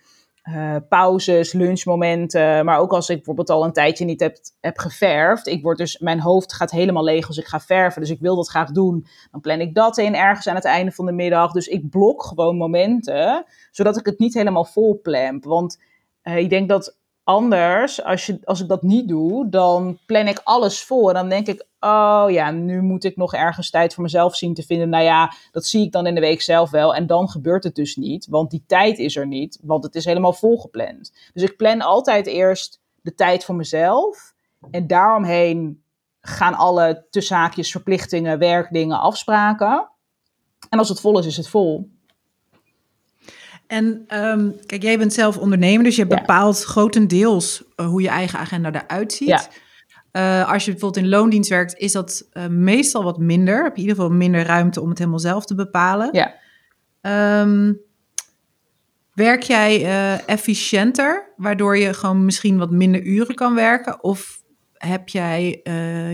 pauzes, lunchmomenten. Maar ook als ik bijvoorbeeld al een tijdje niet heb, heb geverfd. Ik word dus, mijn hoofd gaat helemaal leeg als ik ga verven. Dus ik wil dat graag doen. Dan plan ik dat in ergens aan het einde van de middag. Dus ik blok gewoon momenten. Zodat ik het niet helemaal vol. Want uh, ik denk dat anders, als, je, als ik dat niet doe, dan plan ik alles voor. Dan denk ik, oh ja, nu moet ik nog ergens tijd voor mezelf zien te vinden. Nou ja, dat zie ik dan in de week zelf wel. En dan gebeurt het dus niet, want die tijd is er niet, want het is helemaal volgepland. Dus ik plan altijd eerst de tijd voor mezelf. En daaromheen gaan alle tussenhaakjes, verplichtingen, werkdingen, afspraken. En als het vol is, is het vol. En um, kijk, jij bent zelf ondernemer, dus je Ja. bepaalt grotendeels uh, hoe je eigen agenda eruit ziet. Ja. Uh, als je bijvoorbeeld in loondienst werkt, is dat uh, meestal wat minder. Heb je in ieder geval minder ruimte om het helemaal zelf te bepalen. Ja. Um, werk jij uh, efficiënter, waardoor je gewoon misschien wat minder uren kan werken? Of heb jij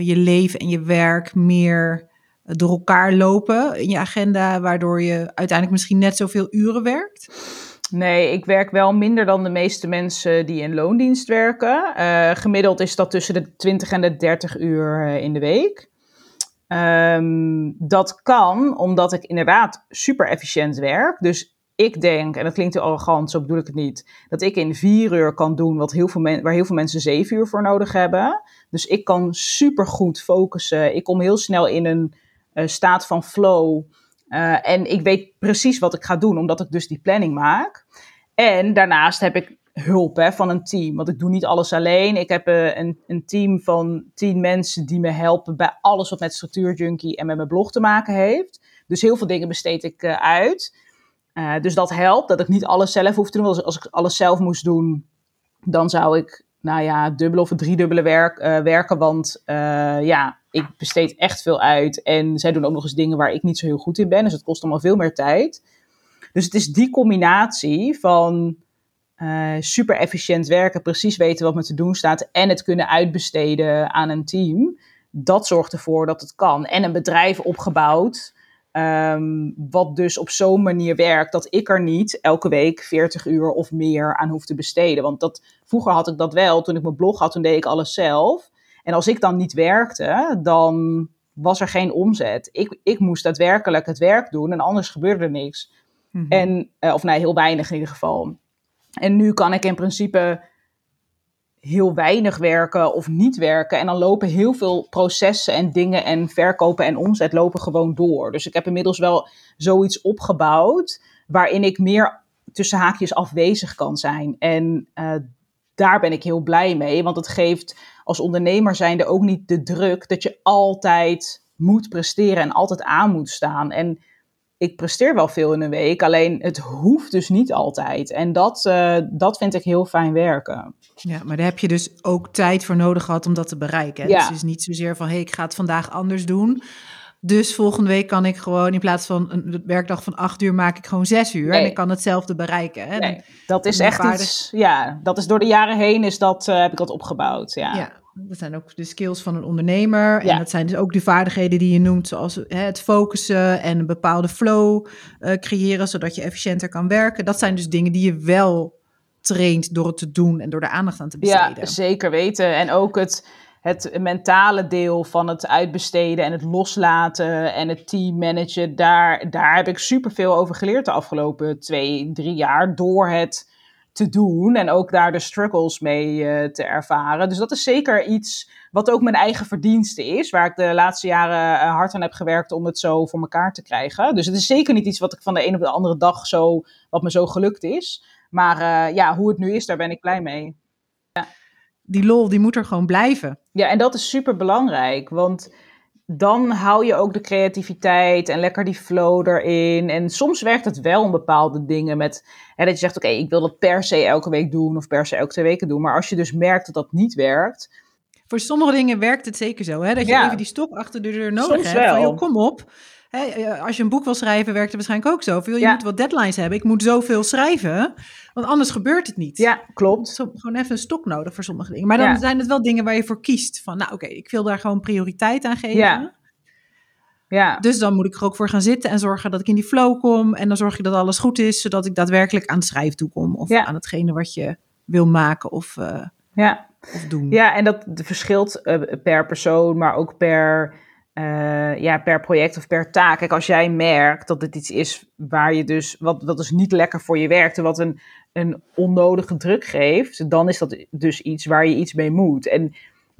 je leven en je werk meer door elkaar lopen in je agenda, waardoor je uiteindelijk misschien net zoveel uren werkt? Nee, ik werk wel minder dan de meeste mensen die in loondienst werken. Uh, gemiddeld is dat tussen de 20 en de 30 uur uh, in de week. Um, dat kan omdat ik inderdaad super efficiënt werk. Dus ik denk, en dat klinkt heel arrogant, zo bedoel ik het niet, dat ik in vier uur kan doen wat heel veel waar heel veel mensen zeven uur voor nodig hebben. Dus ik kan super goed focussen. Ik kom heel snel in een staat van flow. Uh, en ik weet precies wat ik ga doen, omdat ik dus die planning maak. En daarnaast heb ik hulp hè, van een team. Want ik doe niet alles alleen. Ik heb uh, een, een, team van tien mensen die me helpen bij alles wat met structuurjunkie en met mijn blog te maken heeft. Dus heel veel dingen besteed ik uit. Dus dat helpt, dat ik niet alles zelf hoef te doen. Als, als ik alles zelf moest doen, dan zou ik, nou ja, dubbele of driedubbele werk, werken. Want ja, ik besteed echt veel uit. En zij doen ook nog eens dingen waar ik niet zo heel goed in ben. Dus het kost allemaal veel meer tijd. Dus het is die combinatie van uh, super efficiënt werken, precies weten wat me te doen staat en het kunnen uitbesteden aan een team. Dat zorgt ervoor dat het kan. En een bedrijf opgebouwd, um, wat dus op zo'n manier werkt dat ik er niet elke week 40 uur of meer aan hoef te besteden. Want dat, vroeger had ik dat wel, toen ik mijn blog had, toen deed ik alles zelf. En als ik dan niet werkte, dan was er geen omzet. Ik, ik moest daadwerkelijk het werk doen en anders gebeurde er niks. Mm -hmm. En, uh, of nee, heel weinig in ieder geval. En nu kan ik in principe heel weinig werken of niet werken. En dan lopen heel veel processen en dingen en verkopen en omzet lopen gewoon door. Dus ik heb inmiddels wel zoiets opgebouwd waarin ik meer tussen haakjes afwezig kan zijn. En uh, daar ben ik heel blij mee, want het geeft als ondernemer zijnde ook niet de druk dat je altijd moet presteren en altijd aan moet staan. En ik presteer wel veel in een week, alleen het hoeft dus niet altijd. En dat, uh, dat vind ik heel fijn werken. Ja, maar daar heb je dus ook tijd voor nodig gehad om dat te bereiken. Ja. Dus het is niet zozeer van, hé, hey, ik ga het vandaag anders doen. Dus volgende week kan ik gewoon in plaats van een werkdag van acht uur, maak ik gewoon zes uur. Nee. En ik kan hetzelfde bereiken. Hè? Nee, dat is echt vaardig... iets, ja, dat is door de jaren heen is dat, uh, heb ik dat opgebouwd. Ja. ja. Dat zijn ook de skills van een ondernemer. Ja. En dat zijn dus ook de vaardigheden die je noemt, zoals hè, het focussen en een bepaalde flow uh, creëren, zodat je efficiënter kan werken. Dat zijn dus dingen die je wel traint door het te doen en door de aandacht aan te besteden. Ja, zeker weten. En ook het, het mentale deel van het uitbesteden en het loslaten en het team managen, daar, daar heb ik superveel over geleerd de afgelopen twee, drie jaar door het te doen en ook daar de struggles mee uh, te ervaren. Dus dat is zeker iets wat ook mijn eigen verdienste is, waar ik de laatste jaren uh, hard aan heb gewerkt om het zo voor elkaar te krijgen. Dus het is zeker niet iets wat ik van de een op de andere dag zo, wat me zo gelukt is. Maar uh, ja, hoe het nu is, daar ben ik blij mee. Die lol, die moet er gewoon blijven. Ja, en dat is super belangrijk, want dan hou je ook de creativiteit en lekker die flow erin. En soms werkt het wel om bepaalde dingen met hè, dat je zegt: Oké, okay, ik wil dat per se elke week doen of per se elke twee weken doen. Maar als je dus merkt dat dat niet werkt. Voor sommige dingen werkt het zeker zo, hè? dat je ja, even die stok achter de deur nodig hebt. Van, joh, kom op. Hè, als je een boek wil schrijven, werkt het waarschijnlijk ook zo. Je ja. moet wat deadlines hebben. Ik moet zoveel schrijven, want anders gebeurt het niet. Ja, klopt. Zo, gewoon even een stok nodig voor sommige dingen. Maar dan ja. zijn het wel dingen waar je voor kiest. Van, nou oké, okay, ik wil daar gewoon prioriteit aan geven. Ja. Ja. Dus dan moet ik er ook voor gaan zitten en zorgen dat ik in die flow kom. En dan zorg je dat alles goed is, zodat ik daadwerkelijk aan het schrijven toe kom. Of ja. aan hetgene wat je wil maken of, uh, ja. of doen. Ja, en dat verschilt uh, per persoon, maar ook per, uh, ja, per project of per taak. Kijk, als jij merkt dat het iets is waar je dus, wat, wat dus niet lekker voor je werkt en wat een, een onnodige druk geeft, dan is dat dus iets waar je iets mee moet. En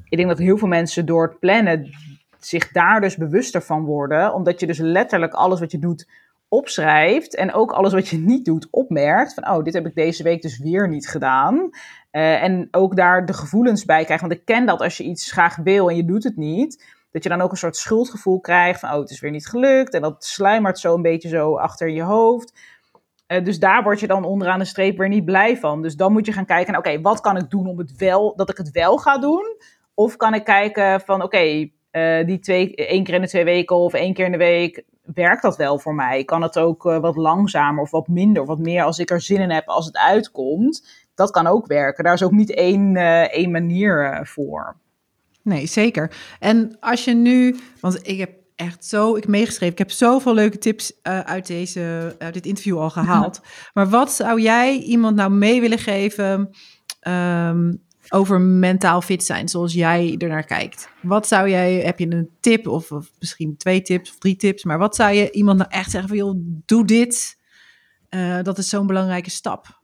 ik denk dat heel veel mensen door het plannen zich daar dus bewuster van worden. Omdat je dus letterlijk alles wat je doet opschrijft. En ook alles wat je niet doet opmerkt. Van, oh, dit heb ik deze week dus weer niet gedaan. Uh, en ook daar de gevoelens bij krijgt. Want ik ken dat als je iets graag wil en je doet het niet. Dat je dan ook een soort schuldgevoel krijgt. Van, oh, het is weer niet gelukt. En dat sluimert zo een beetje zo achter je hoofd. Uh, dus daar word je dan onderaan de streep weer niet blij van. Dus dan moet je gaan kijken, oké, wat kan ik doen om het wel, dat ik het wel ga doen? Of kan ik kijken van, oké, uh, die twee, één keer in de twee weken of één keer in de week, werkt dat wel voor mij? Kan het ook uh, wat langzamer of wat minder, of wat meer als ik er zin in heb als het uitkomt? Dat kan ook werken. Daar is ook niet één, één manier voor. Nee, zeker. En als je nu, want ik heb echt zo, ik meegeschreven, ik heb zoveel leuke tips uh, uit, deze, uit dit interview al gehaald. maar wat zou jij iemand nou mee willen geven um, over mentaal fit zijn, zoals jij er naar kijkt? Wat zou jij, heb je een tip of, of, misschien twee tips of drie tips, maar wat zou je iemand nou echt zeggen van, joh, doe dit. Uh, dat is zo'n belangrijke stap.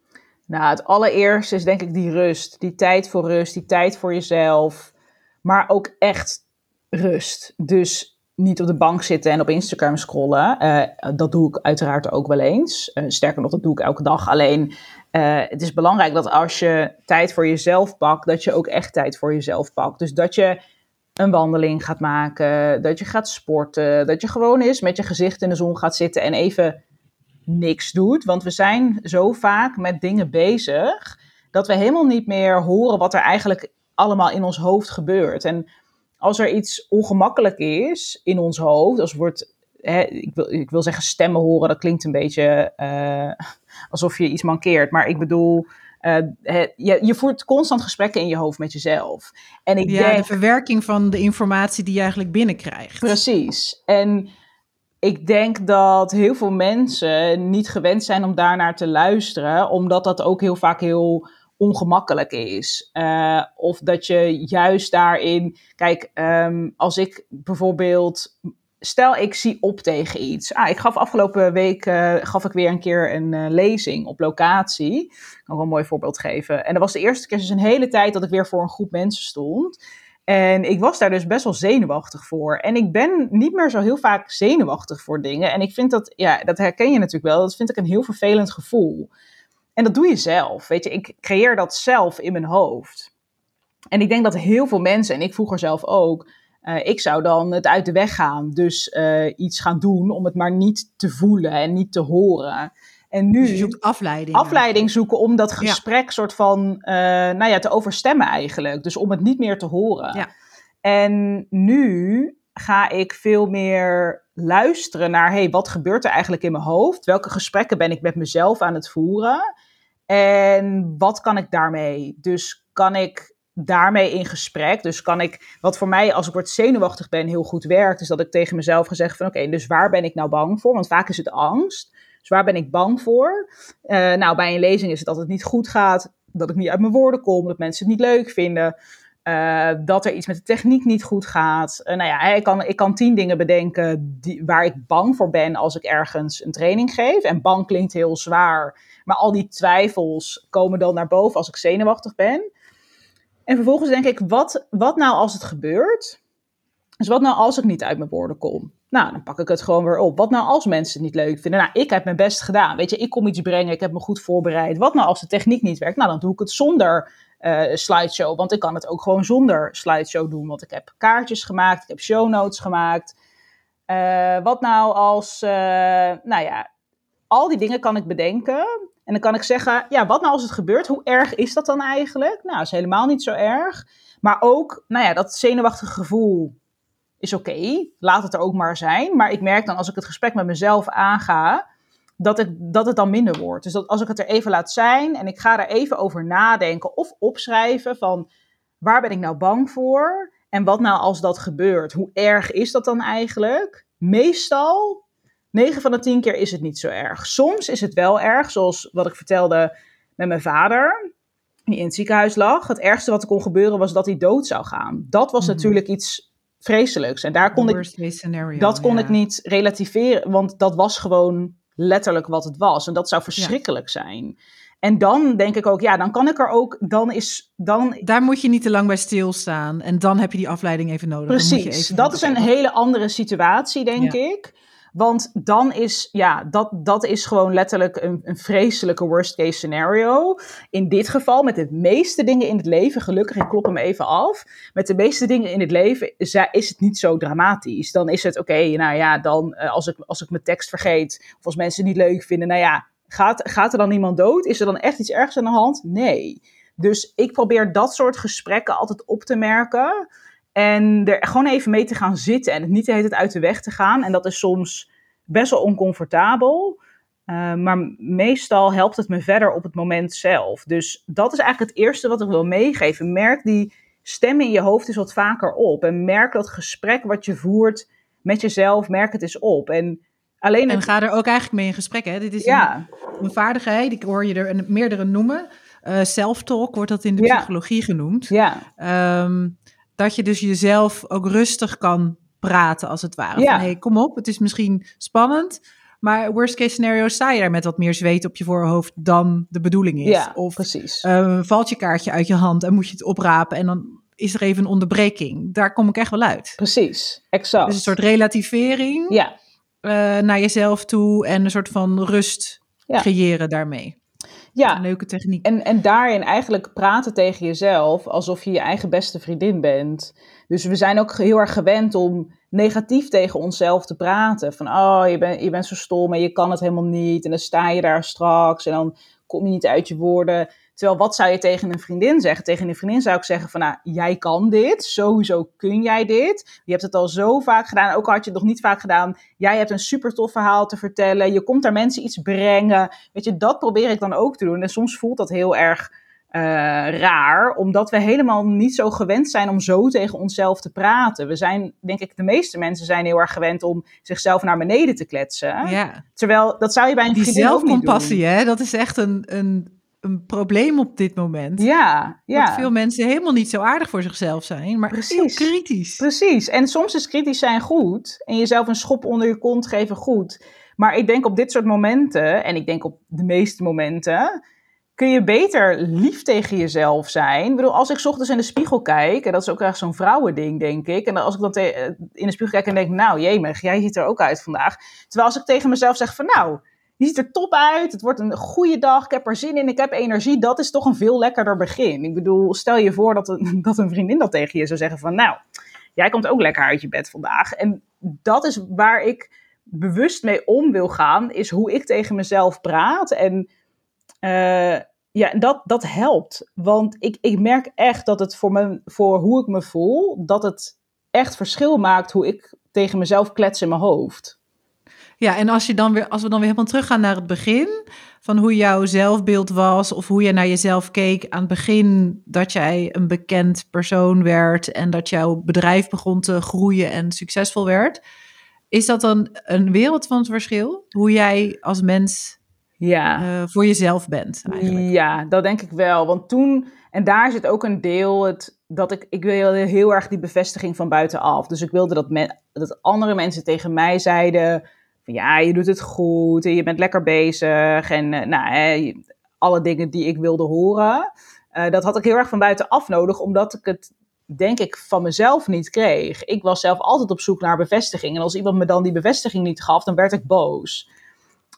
Nou, het allereerste is denk ik die rust. Die tijd voor rust, die tijd voor jezelf. Maar ook echt rust. Dus niet op de bank zitten en op Instagram scrollen. Uh, dat doe ik uiteraard ook wel eens. Uh, sterker nog, dat doe ik elke dag. Alleen uh, het is belangrijk dat als je tijd voor jezelf pakt, dat je ook echt tijd voor jezelf pakt. Dus dat je een wandeling gaat maken, dat je gaat sporten, dat je gewoon eens met je gezicht in de zon gaat zitten en even niks doet. Want we zijn zo vaak met dingen bezig dat we helemaal niet meer horen wat er eigenlijk allemaal in ons hoofd gebeurt. En als er iets ongemakkelijk is in ons hoofd, als wordt, hè, ik, wil, ik wil zeggen stemmen horen, dat klinkt een beetje uh, [LAUGHS] alsof je iets mankeert. Maar ik bedoel, uh, je, je, voert constant gesprekken in je hoofd met jezelf. En ik ja, denk, de verwerking van de informatie die je eigenlijk binnenkrijgt. Precies. En ik denk dat heel veel mensen niet gewend zijn om daarnaar te luisteren, omdat dat ook heel vaak heel ongemakkelijk is. Uh, of dat je juist daarin, kijk, um, als ik bijvoorbeeld, stel ik zie op tegen iets. Ah, ik gaf afgelopen week, uh, gaf ik weer een keer een uh, lezing op locatie. Ik kan wel een mooi voorbeeld geven. En dat was de eerste keer dus een hele tijd dat ik weer voor een groep mensen stond. En ik was daar dus best wel zenuwachtig voor. En ik ben niet meer zo heel vaak zenuwachtig voor dingen. En ik vind dat, ja, dat herken je natuurlijk wel. Dat vind ik een heel vervelend gevoel. En dat doe je zelf. Weet je, ik creëer dat zelf in mijn hoofd. En ik denk dat heel veel mensen, en ik vroeger zelf ook, uh, ik zou dan het uit de weg gaan. Dus uh, iets gaan doen om het maar niet te voelen en niet te horen. En nu dus je zoekt afleiding. Afleiding zoeken om dat gesprek soort van, uh, nou ja, te overstemmen eigenlijk. Dus om het niet meer te horen. Ja. En nu ga ik veel meer luisteren naar, hey, wat gebeurt er eigenlijk in mijn hoofd? Welke gesprekken ben ik met mezelf aan het voeren? En wat kan ik daarmee? Dus kan ik daarmee in gesprek? Dus kan ik, wat voor mij als ik word zenuwachtig ben heel goed werkt, is dat ik tegen mezelf ga zeggen van oké, dus waar ben ik nou bang voor? Want vaak is het angst. Dus waar ben ik bang voor? Uh, nou, bij een lezing is het dat het niet goed gaat, dat ik niet uit mijn woorden kom, dat mensen het niet leuk vinden. Uh, dat er iets met de techniek niet goed gaat. Uh, nou ja, ik kan, ik kan tien dingen bedenken die, waar ik bang voor ben als ik ergens een training geef. En bang klinkt heel zwaar, maar al die twijfels komen dan naar boven als ik zenuwachtig ben. En vervolgens denk ik, wat, wat nou als het gebeurt? Dus wat nou als ik niet uit mijn woorden kom? Nou, dan pak ik het gewoon weer op. Wat nou als mensen het niet leuk vinden? Nou, ik heb mijn best gedaan. Weet je, ik kom iets brengen, ik heb me goed voorbereid. Wat nou als de techniek niet werkt? Nou, dan doe ik het zonder uh, slideshow. Want ik kan het ook gewoon zonder slideshow doen. Want ik heb kaartjes gemaakt, ik heb show notes gemaakt. Uh, wat nou als, uh, nou ja, al die dingen kan ik bedenken. En dan kan ik zeggen, ja, wat nou als het gebeurt? Hoe erg is dat dan eigenlijk? Nou, is helemaal niet zo erg. Maar ook, nou ja, dat zenuwachtige gevoel is oké. Laat het er ook maar zijn. Maar ik merk dan als ik het gesprek met mezelf aanga, dat, ik, dat het dan minder wordt. Dus dat als ik het er even laat zijn en ik ga er even over nadenken of opschrijven van waar ben ik nou bang voor en wat nou als dat gebeurt? Hoe erg is dat dan eigenlijk? Meestal, 9 van de 10 keer is het niet zo erg. Soms is het wel erg, zoals wat ik vertelde met mijn vader, die in het ziekenhuis lag. Het ergste wat er kon gebeuren was dat hij dood zou gaan. Dat was mhm. natuurlijk iets vreselijks. En daar kon ik, scenario, dat kon ik niet relativeren, want dat was gewoon letterlijk wat het was. En dat zou verschrikkelijk zijn. En dan denk ik ook, ja, dan kan ik er ook, dan is, dan... Daar moet je niet te lang bij stilstaan. En dan heb je die afleiding even nodig. Precies, dat is een hele andere situatie, denk ik. Want dan is, ja, dat, dat is gewoon letterlijk een, een vreselijke worst case scenario. In dit geval, met de meeste dingen in het leven, gelukkig, ik klop hem even af. Met de meeste dingen in het leven is het niet zo dramatisch. Dan is het, oké, nou ja, dan eh, als ik, als ik mijn tekst vergeet, of als mensen het niet leuk vinden, nou ja, gaat, gaat er dan iemand dood? Is er dan echt iets ergs aan de hand? Nee. Dus ik probeer dat soort gesprekken altijd op te merken. En er gewoon even mee te gaan zitten en het niet de hele tijd uit de weg te gaan. En dat is soms best wel oncomfortabel. Uh, maar meestal helpt het me verder op het moment zelf. Dus dat is eigenlijk het eerste wat ik wil meegeven. Merk die stem in je hoofd eens wat vaker op. En merk dat gesprek wat je voert met jezelf, merk het eens op. En, alleen en ga er ook eigenlijk mee in gesprek. Hè? Dit is ja. een, een vaardigheid, ik hoor je er een, meerdere noemen. Uh, self-talk wordt dat in de psychologie genoemd. Ja. Ehm, dat je dus jezelf ook rustig kan praten, als het ware. Ja. Van, hey, kom op, het is misschien spannend, maar worst case scenario sta je daar met wat meer zweet op je voorhoofd dan de bedoeling is. Ja, of precies. Uh, valt je kaartje uit je hand en moet je het oprapen en dan is er even een onderbreking. Daar kom ik echt wel uit. Precies, exact. Dus een soort relativering ja. uh, naar jezelf toe en een soort van rust Ja. creëren daarmee. Ja, Een leuke techniek. En, en daarin eigenlijk praten tegen jezelf alsof je je eigen beste vriendin bent. Dus we zijn ook heel erg gewend om negatief tegen onszelf te praten. Van, oh, je, bent je bent zo stom en je kan het helemaal niet. En dan sta je daar straks en dan kom je niet uit je woorden. Terwijl, wat zou je tegen een vriendin zeggen? Tegen een vriendin zou ik zeggen van, nou, jij kan dit. Sowieso kun jij dit. Je hebt het al zo vaak gedaan. Ook al had je het nog niet vaak gedaan. Jij hebt een super tof verhaal te vertellen. Je komt daar mensen iets brengen. Weet je, dat probeer ik dan ook te doen. En soms voelt dat heel erg uh, raar. Omdat we helemaal niet zo gewend zijn om zo tegen onszelf te praten. We zijn, denk ik, de meeste mensen zijn heel erg gewend om zichzelf naar beneden te kletsen. Ja. Terwijl, dat zou je bij een Die vriendin ook niet doen. zelfcompassie, hè, dat is echt een, een, een probleem op dit moment. Ja, ja. Dat veel mensen helemaal niet zo aardig voor zichzelf zijn, maar Precies. heel kritisch. Precies. En soms is kritisch zijn goed. En jezelf een schop onder je kont geven goed. Maar ik denk op dit soort momenten, en ik denk op de meeste momenten, kun je beter lief tegen jezelf zijn. Ik bedoel, als ik 's ochtends in de spiegel kijk, en dat is ook echt zo'n vrouwending, denk ik. En als ik dan te- in de spiegel kijk en denk, nou jemig, jij ziet er ook uit vandaag. Terwijl als ik tegen mezelf zeg van, nou, je ziet er top uit, het wordt een goede dag, ik heb er zin in, ik heb energie. Dat is toch een veel lekkerder begin. Ik bedoel, stel je voor dat een, [LAUGHS] dat een vriendin dat tegen je zou zeggen van, nou, jij komt ook lekker uit je bed vandaag. En dat is waar ik bewust mee om wil gaan, is hoe ik tegen mezelf praat. En uh, ja, dat, dat helpt. Want ik, ik merk echt dat het voor, me, voor hoe ik me voel, dat het echt verschil maakt hoe ik tegen mezelf klets in mijn hoofd. Ja, en als, je dan weer, als we dan weer helemaal teruggaan naar het begin, van hoe jouw zelfbeeld was, of hoe je naar jezelf keek aan het begin dat jij een bekend persoon werd en dat jouw bedrijf begon te groeien en succesvol werd. Is dat dan een wereld van het verschil? Hoe jij als mens ja. uh, voor jezelf bent eigenlijk? Ja, dat denk ik wel. Want toen, en daar zit ook een deel, het, dat ik, ik wilde heel erg die bevestiging van buitenaf. Dus ik wilde dat, dat andere mensen tegen mij zeiden ja, je doet het goed en je bent lekker bezig. En uh, nou, hè, alle dingen die ik wilde horen. Uh, dat had ik heel erg van buitenaf nodig, omdat ik het denk ik van mezelf niet kreeg. Ik was zelf altijd op zoek naar bevestiging. En als iemand me dan die bevestiging niet gaf, dan werd ik boos.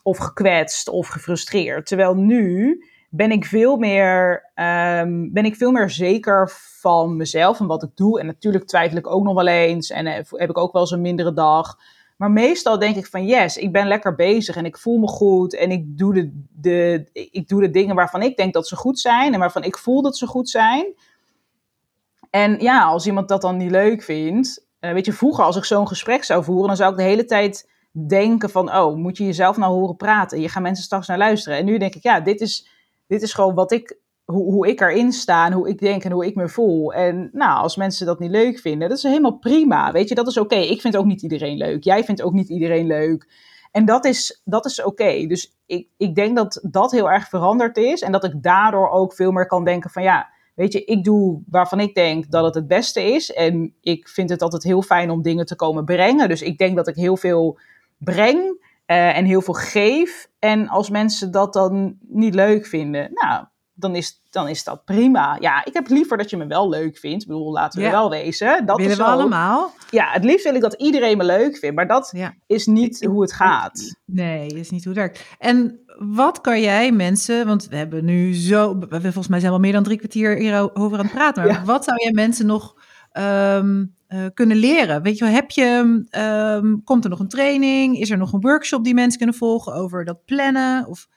Of gekwetst of gefrustreerd. Terwijl nu ben ik veel meer, um, ben ik veel meer zeker van mezelf en wat ik doe. En natuurlijk twijfel ik ook nog wel eens. En heb ik ook wel eens een mindere dag. Maar meestal denk ik van yes, ik ben lekker bezig en ik voel me goed. En ik doe de, de, ik doe de dingen waarvan ik denk dat ze goed zijn. En waarvan ik voel dat ze goed zijn. En ja, als iemand dat dan niet leuk vindt. Uh, weet je, vroeger als ik zo'n gesprek zou voeren, dan zou ik de hele tijd denken van, oh, moet je jezelf nou horen praten? Je gaat mensen straks naar luisteren. En nu denk ik, ja, dit is, dit is gewoon wat ik, hoe, hoe ik erin sta en hoe ik denk en hoe ik me voel. En nou, als mensen dat niet leuk vinden, dat is helemaal prima. Weet je, dat is oké. Ik vind ook niet iedereen leuk. Jij vindt ook niet iedereen leuk. En dat is, dat is oké. Dus ik, ik denk dat dat heel erg veranderd is. En dat ik daardoor ook veel meer kan denken van, ja, weet je, ik doe waarvan ik denk dat het het beste is. En ik vind het altijd heel fijn om dingen te komen brengen. Dus ik denk dat ik heel veel breng uh, en heel veel geef. En als mensen dat dan niet leuk vinden, nou, dan is, dan is dat prima. Ja, ik heb liever dat je me wel leuk vindt. Ik bedoel, laten we Ja. wel wezen. Dat Willen is we ook- allemaal? Ja, het liefst wil ik dat iedereen me leuk vindt. Maar dat Ja. is niet hoe het gaat. Nee, dat is niet hoe het werkt. En wat kan jij mensen, want we hebben nu zo, we hebben volgens mij zijn we al meer dan drie kwartier hierover aan het praten, maar Ja. wat zou jij mensen nog ehm, eh, kunnen leren? Weet je, wel, heb je, ehm, komt er nog een training? Is er nog een workshop die mensen kunnen volgen over dat plannen? Of,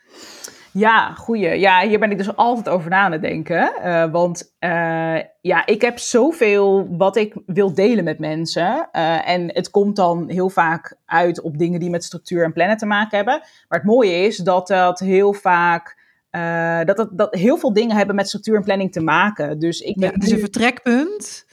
Ja, goeie. Ja, hier ben ik dus altijd over na aan het denken. Eh, want eh, ja, ik heb zoveel wat ik wil delen met mensen. Eh, en het komt dan heel vaak uit op dingen die met structuur en plannen te maken hebben. Maar het mooie is dat dat heel vaak dat, dat, dat heel veel dingen hebben met structuur en planning te maken. Dus ik ben ja, dus een vertrekpunt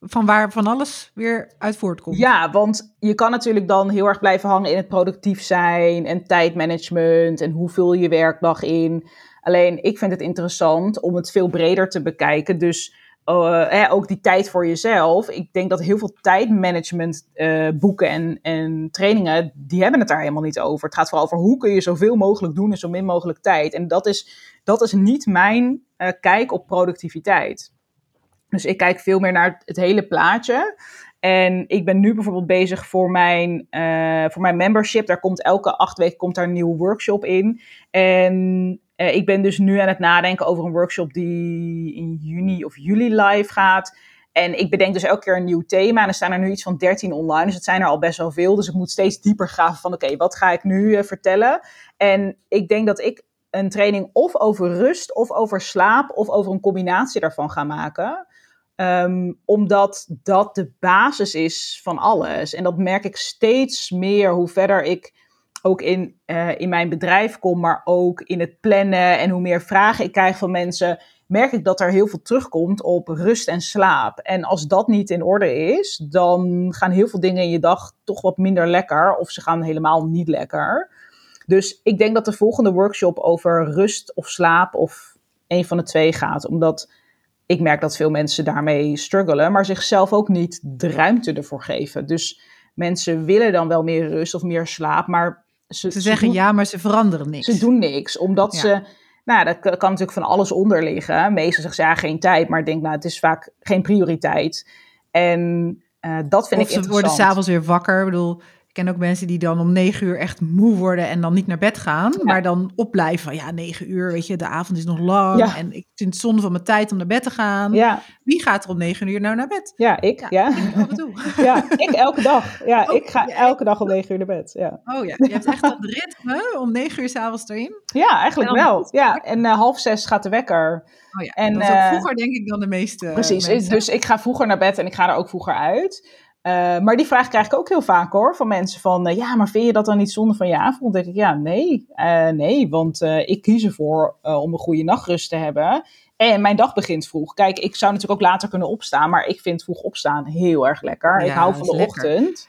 van waar van alles weer uit voortkomt. Ja, want je kan natuurlijk dan heel erg blijven hangen in het productief zijn en tijdmanagement en hoe vul je werkdag in. Alleen ik vind het interessant om het veel breder te bekijken. Dus uh, hè, ook die tijd voor jezelf. Ik denk dat heel veel tijdmanagement uh, boeken en, en trainingen, die hebben het daar helemaal niet over. Het gaat vooral over hoe kun je zoveel mogelijk doen in zo min mogelijk tijd. En dat is, dat is niet mijn uh, kijk op productiviteit. Dus ik kijk veel meer naar het hele plaatje. En ik ben nu bijvoorbeeld bezig voor mijn, uh, voor mijn membership. Daar komt elke acht weken komt daar een nieuwe workshop in. En uh, ik ben dus nu aan het nadenken over een workshop die in juni of juli live gaat. En ik bedenk dus elke keer een nieuw thema. En er staan er nu iets van 13 online. Dus het zijn er al best wel veel. Dus ik moet steeds dieper graven van oké, wat ga ik nu uh, vertellen? En ik denk dat ik een training of over rust, of over slaap, of over een combinatie daarvan ga maken. Um, omdat dat de basis is van alles. En dat merk ik steeds meer hoe verder ik ook in, uh, in mijn bedrijf kom, maar ook in het plannen en hoe meer vragen ik krijg van mensen, merk ik dat er heel veel terugkomt op rust en slaap. En als dat niet in orde is, dan gaan heel veel dingen in je dag toch wat minder lekker of ze gaan helemaal niet lekker. Dus ik denk dat de volgende workshop over rust of slaap of een van de twee gaat, omdat ik merk dat veel mensen daarmee struggelen, maar zichzelf ook niet de ruimte ervoor geven. Dus mensen willen dan wel meer rust of meer slaap, maar ze, ze zeggen ja, maar ze veranderen niks. Ze doen niks, omdat ze, nou, dat kan natuurlijk van alles onder liggen. Meestal zeggen ze ja, geen tijd, maar ik denk, nou, het is vaak geen prioriteit. En uh, dat vind of ik interessant. ze worden s'avonds weer wakker. Ik bedoel, ken ook mensen die dan om negen uur echt moe worden en dan niet naar bed gaan, ja. maar dan opblijven van ja, negen uur, weet je, de avond is nog lang ja. en ik vind het zonde van mijn tijd om naar bed te gaan. Ja. Wie gaat er om negen uur nou naar bed? Ja, ik. Ja, Ik [LAUGHS] ja, ik elke dag. Ja, oh, ik ga elke dag om negen uur naar bed. Ja. Oh ja, je hebt echt dat ritme om negen uur s'avonds erin? Ja, eigenlijk wel. Ja, en uh, half zes gaat de wekker. Oh ja, en, dat is ook vroeger denk ik dan de meeste Precies, mensen. dus ik ga vroeger naar bed en ik ga er ook vroeger uit. Uh, maar die vraag krijg ik ook heel vaak hoor, van mensen van, uh, ja, maar vind je dat dan niet zonde van je avond? Dan denk ik, ja, nee, uh, nee, want ik kies ervoor om een goede nachtrust te hebben. En mijn dag begint vroeg. Kijk, ik zou natuurlijk ook later kunnen opstaan, maar ik vind vroeg opstaan heel erg lekker. Ja, ik hou van de lekker. ochtend.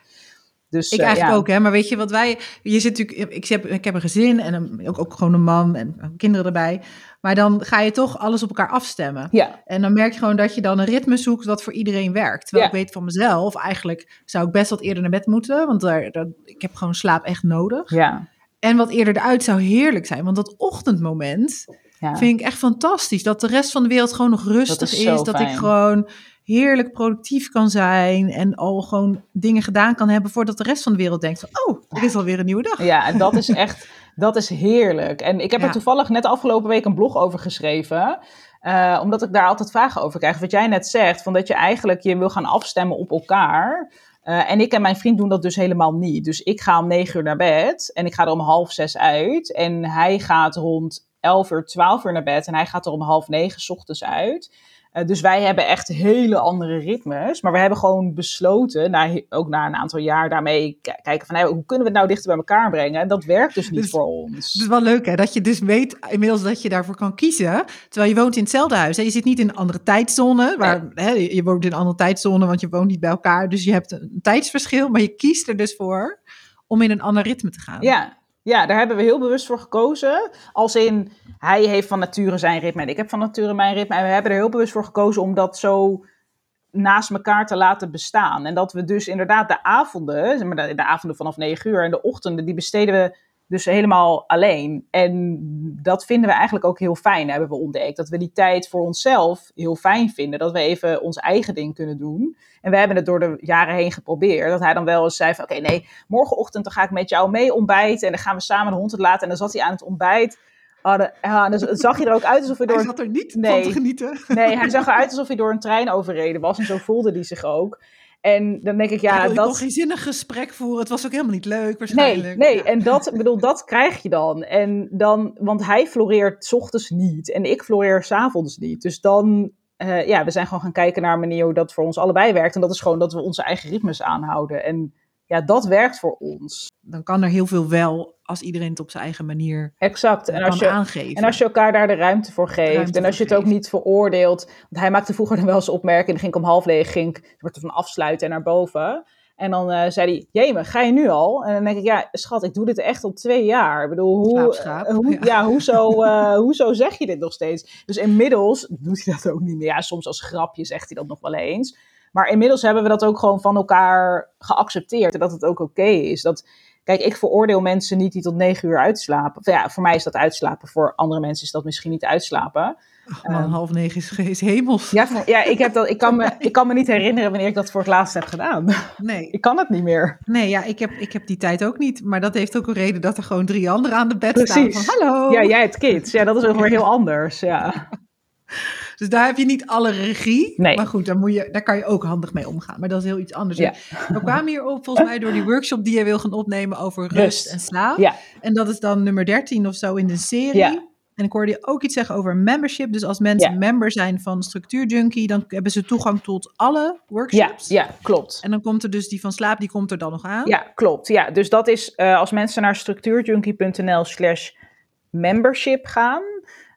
Dus, ik eigenlijk ja. ook, hè. Maar weet je wat wij... Je zit natuurlijk... Ik heb, ik heb een gezin en een, ook, ook gewoon een man en kinderen erbij. Maar dan ga je toch alles op elkaar afstemmen. Ja. En dan merk je gewoon dat je dan een ritme zoekt wat voor iedereen werkt. Terwijl ja. ik weet van mezelf, eigenlijk zou ik best wat eerder naar bed moeten. Want daar, daar, ik heb gewoon slaap echt nodig. Ja. En wat eerder eruit zou heerlijk zijn. Want dat ochtendmoment ja. vind ik echt fantastisch. Dat de rest van de wereld gewoon nog rustig dat is. is dat ik gewoon heerlijk productief kan zijn en al gewoon dingen gedaan kan hebben voordat de rest van de wereld denkt van, oh, er is alweer een nieuwe dag. Ja, en dat is [LAUGHS] echt, dat is heerlijk. En ik heb ja. er toevallig net afgelopen week een blog over geschreven. Uh, omdat ik daar altijd vragen over krijg. Wat jij net zegt, van dat je eigenlijk je wil gaan afstemmen op elkaar. Uh, en ik en mijn vriend doen dat dus helemaal niet. Dus ik ga om negen uur naar bed en ik ga er om half zes uit. En hij gaat rond elf uur, twaalf uur naar bed en hij gaat er om half negen s ochtends uit. Uh, dus wij hebben echt hele andere ritmes. Maar we hebben gewoon besloten, na, ook na een aantal jaar daarmee kijken van hey, hoe kunnen we het nou dichter bij elkaar brengen. En dat werkt dus niet dus, voor ons. Het is wel leuk hè, dat je dus weet inmiddels dat je daarvoor kan kiezen. Terwijl je woont in hetzelfde huis. Hè? Je zit niet in een andere tijdzone. Waar, nee. hè, je woont in een andere tijdzone, want je woont niet bij elkaar. Dus je hebt een tijdsverschil. Maar je kiest er dus voor om in een ander ritme te gaan. Ja, ja, daar hebben we heel bewust voor gekozen. Als in, hij heeft van nature zijn ritme en ik heb van nature mijn ritme. En we hebben er heel bewust voor gekozen om dat zo naast elkaar te laten bestaan. En dat we dus inderdaad de avonden, de, de avonden vanaf 9 uur en de ochtenden, die besteden we dus helemaal alleen. En dat vinden we eigenlijk ook heel fijn, hebben we ontdekt. Dat we die tijd voor onszelf heel fijn vinden. Dat we even ons eigen ding kunnen doen. En we hebben het door de jaren heen geprobeerd. Dat hij dan wel eens zei van, oké, okay, nee, morgenochtend dan ga ik met jou mee ontbijten. En dan gaan we samen de hond het laten. En dan zat hij aan het ontbijt. Oh, de, ja, dan zag je er ook uit alsof hij door... Hij zat er niet nee, van te genieten. Nee, hij zag eruit alsof hij door een trein overreden was. En zo voelde hij zich ook. En dan denk ik, ja, ik dat... kon geen zinnig gesprek voeren. Het was ook helemaal niet leuk, waarschijnlijk. Nee, nee. en dat, bedoel, dat krijg je dan. En dan. Want hij floreert s ochtends niet. En ik floreer s'avonds niet. Dus dan... Uh, ja, we zijn gewoon gaan kijken naar een manier hoe dat voor ons allebei werkt. En dat is gewoon dat we onze eigen ritmes aanhouden. En ja, dat werkt voor ons. Dan kan er heel veel wel als iedereen het op zijn eigen manier Exact. En kan als, je, aangeven. en als je elkaar daar de ruimte voor geeft. Ruimte en als je het ook geeft. niet veroordeelt. Want hij maakte vroeger dan wel eens opmerkingen. En dan ging ik om half leeg, ging ik wordt er van afsluiten en naar boven. En dan eh, zei hij, Jeme, ga je nu al? En dan denk ik, ja, schat, ik doe dit echt al twee jaar. Ik bedoel, hoe, eh, hoe, Ja. ja. hoezo, [LAUGHS] eh, hoezo zeg je dit nog steeds? Dus inmiddels doet hij dat ook niet meer. Ja, soms als grapje zegt hij dat nog wel eens. Maar inmiddels hebben we dat ook gewoon van elkaar geaccepteerd. En dat het ook oké is. Dat, kijk, ik veroordeel mensen niet die tot negen uur uitslapen. Of ja, voor mij is dat uitslapen. Voor andere mensen is dat misschien niet uitslapen. Ach, man, half negen is, is hemels. Ja, ja ik, heb dat, ik, kan me, [LAUGHS] ik kan me niet herinneren wanneer ik dat voor het laatst heb gedaan. Nee, Ik kan het niet meer. nee ja, ik heb, ik heb die tijd ook niet. Maar dat heeft ook een reden dat er gewoon drie anderen aan de bed Precies. staan. Van, hallo. Ja, jij hebt kids. Ja, dat is ook weer heel anders. Ja. [LAUGHS] Dus daar heb je niet alle regie. Nee. Maar goed, daar, moet je, daar kan je ook handig mee omgaan. Maar dat is heel iets anders. Ja. We kwamen hier op volgens mij door die workshop die je wil gaan opnemen over rust, Rust. en slaap. Ja. En dat is dan nummer 13 of zo in de serie. Ja. En ik hoorde je ook iets zeggen over membership. Dus als mensen Ja. member zijn van Structuur Junkie, dan hebben ze toegang tot alle workshops. ja, klopt. En dan komt er dus die van slaap, die komt er dan nog aan. Ja, klopt. Ja, dus dat is eh, als mensen naar structuurjunkie.nl slash membership gaan.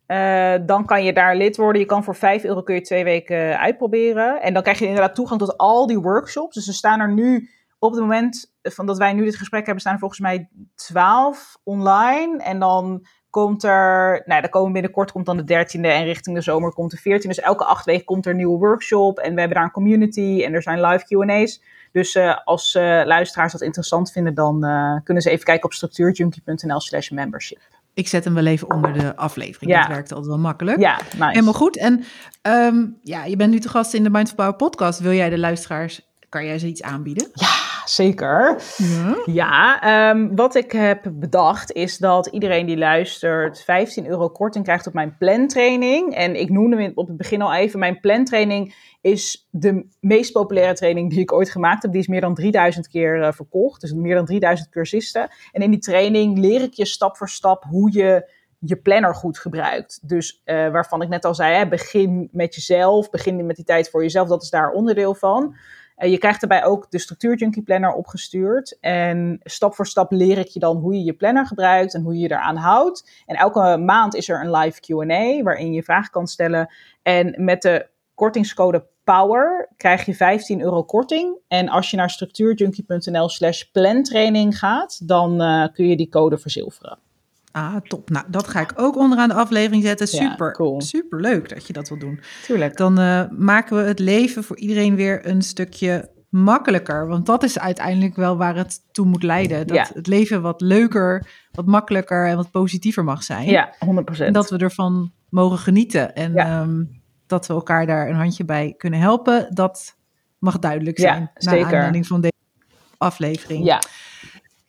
Eh, dan kan je daar lid worden. Je kan voor 5 euro kun je twee weken uitproberen. En dan krijg je inderdaad toegang tot al die workshops. Dus er staan er nu, op het moment van dat wij nu dit gesprek hebben, staan er volgens mij 12 online. En dan komt er, nou, dan komen binnenkort komt dan de 13e en richting de zomer komt de 14e. Dus elke acht weken komt er een nieuwe workshop. En we hebben daar een community en er zijn live QA's. Dus eh, als eh, luisteraars dat interessant vinden, dan kunnen ze even kijken op structuurjunkie.nl slash membership. Ik zet hem wel even onder de aflevering. Ja. Dat werkt altijd wel makkelijk. Ja, nice. Helemaal goed. En ehm, ja, je bent nu te gast in de Mindful Power podcast. Wil jij de luisteraars, kan jij ze iets aanbieden? Zeker. Ja. Ja, ehm, wat ik heb bedacht is dat iedereen die luistert 15 euro korting krijgt op mijn plantraining. En ik noemde hem op het begin al even. Mijn plantraining is de meest populaire training die ik ooit gemaakt heb. Die is meer dan 3000 keer eh, verkocht. Dus meer dan 3000 cursisten. En in die training leer ik je stap voor stap hoe je je planner goed gebruikt. Dus eh, waarvan ik net al zei, hè, begin met jezelf. Begin met die tijd voor jezelf. Dat is daar onderdeel van. Je krijgt daarbij ook de Structuur Junkie Planner opgestuurd. En stap voor stap leer ik je dan hoe je je planner gebruikt en hoe je je eraan houdt. En elke maand is er een live QA waarin je vragen kan stellen. En met de kortingscode POWER krijg je 15 euro korting. En als je naar structuurjunkie.nl slash plantraining gaat, dan eh, kun je die code verzilveren. Ah, top. Nou, dat ga ik ook onderaan de aflevering zetten. Ja, Super, cool. super leuk dat je dat wil doen. Tuurlijk. Dan eh, maken we het leven voor iedereen weer een stukje makkelijker. Want dat is uiteindelijk wel waar het toe moet leiden. Dat Ja. het leven wat leuker, wat makkelijker en wat positiever mag zijn. Ja, 100%. En dat we ervan mogen genieten. En Ja. ehm, dat we elkaar daar een handje bij kunnen helpen. Dat mag duidelijk Ja, zijn. Naar zeker. aanleiding van deze aflevering. Ja,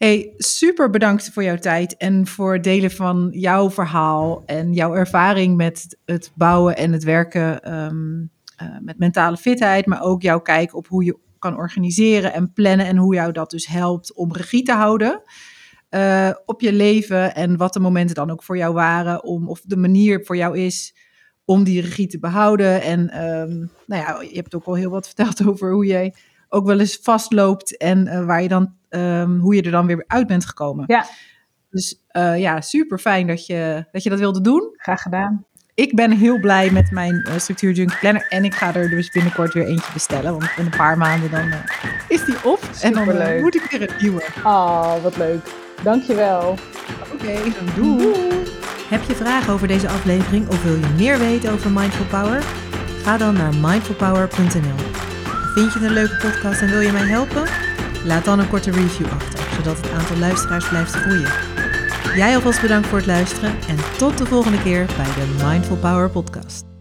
Hey, super bedankt voor jouw tijd en voor het delen van jouw verhaal en jouw ervaring met het bouwen en het werken ehm, eh, met mentale fitheid, maar ook jouw kijk op hoe je kan organiseren en plannen en hoe jou dat dus helpt om regie te houden eh, op je leven en wat de momenten dan ook voor jou waren om of de manier voor jou is om die regie te behouden. En ehm, nou ja, je hebt ook al heel wat verteld [LAUGHS] over hoe jij ook wel eens vastloopt en eh, waar je dan, ehm, hoe je er dan weer uit bent gekomen. Ja. Dus eh, ja, super fijn dat je, dat je dat wilde doen. graag gedaan. Ik ben heel blij met mijn uh, Structuur Junk Planner en ik ga er dus binnenkort weer eentje bestellen, want in een paar maanden dan is die op en dan moet ik weer een nieuwe. Oh, wat leuk. Dankjewel. Oké, dan doei. Heb je vragen over deze aflevering of wil je meer weten over Mindful Power? Ga dan naar mindfulpower.nl. Vind je het een leuke podcast en wil je mij helpen? Laat dan een korte review achter, zodat het aantal luisteraars blijft groeien. Jij alvast bedankt voor het luisteren en tot de volgende keer bij de Mindful Power podcast.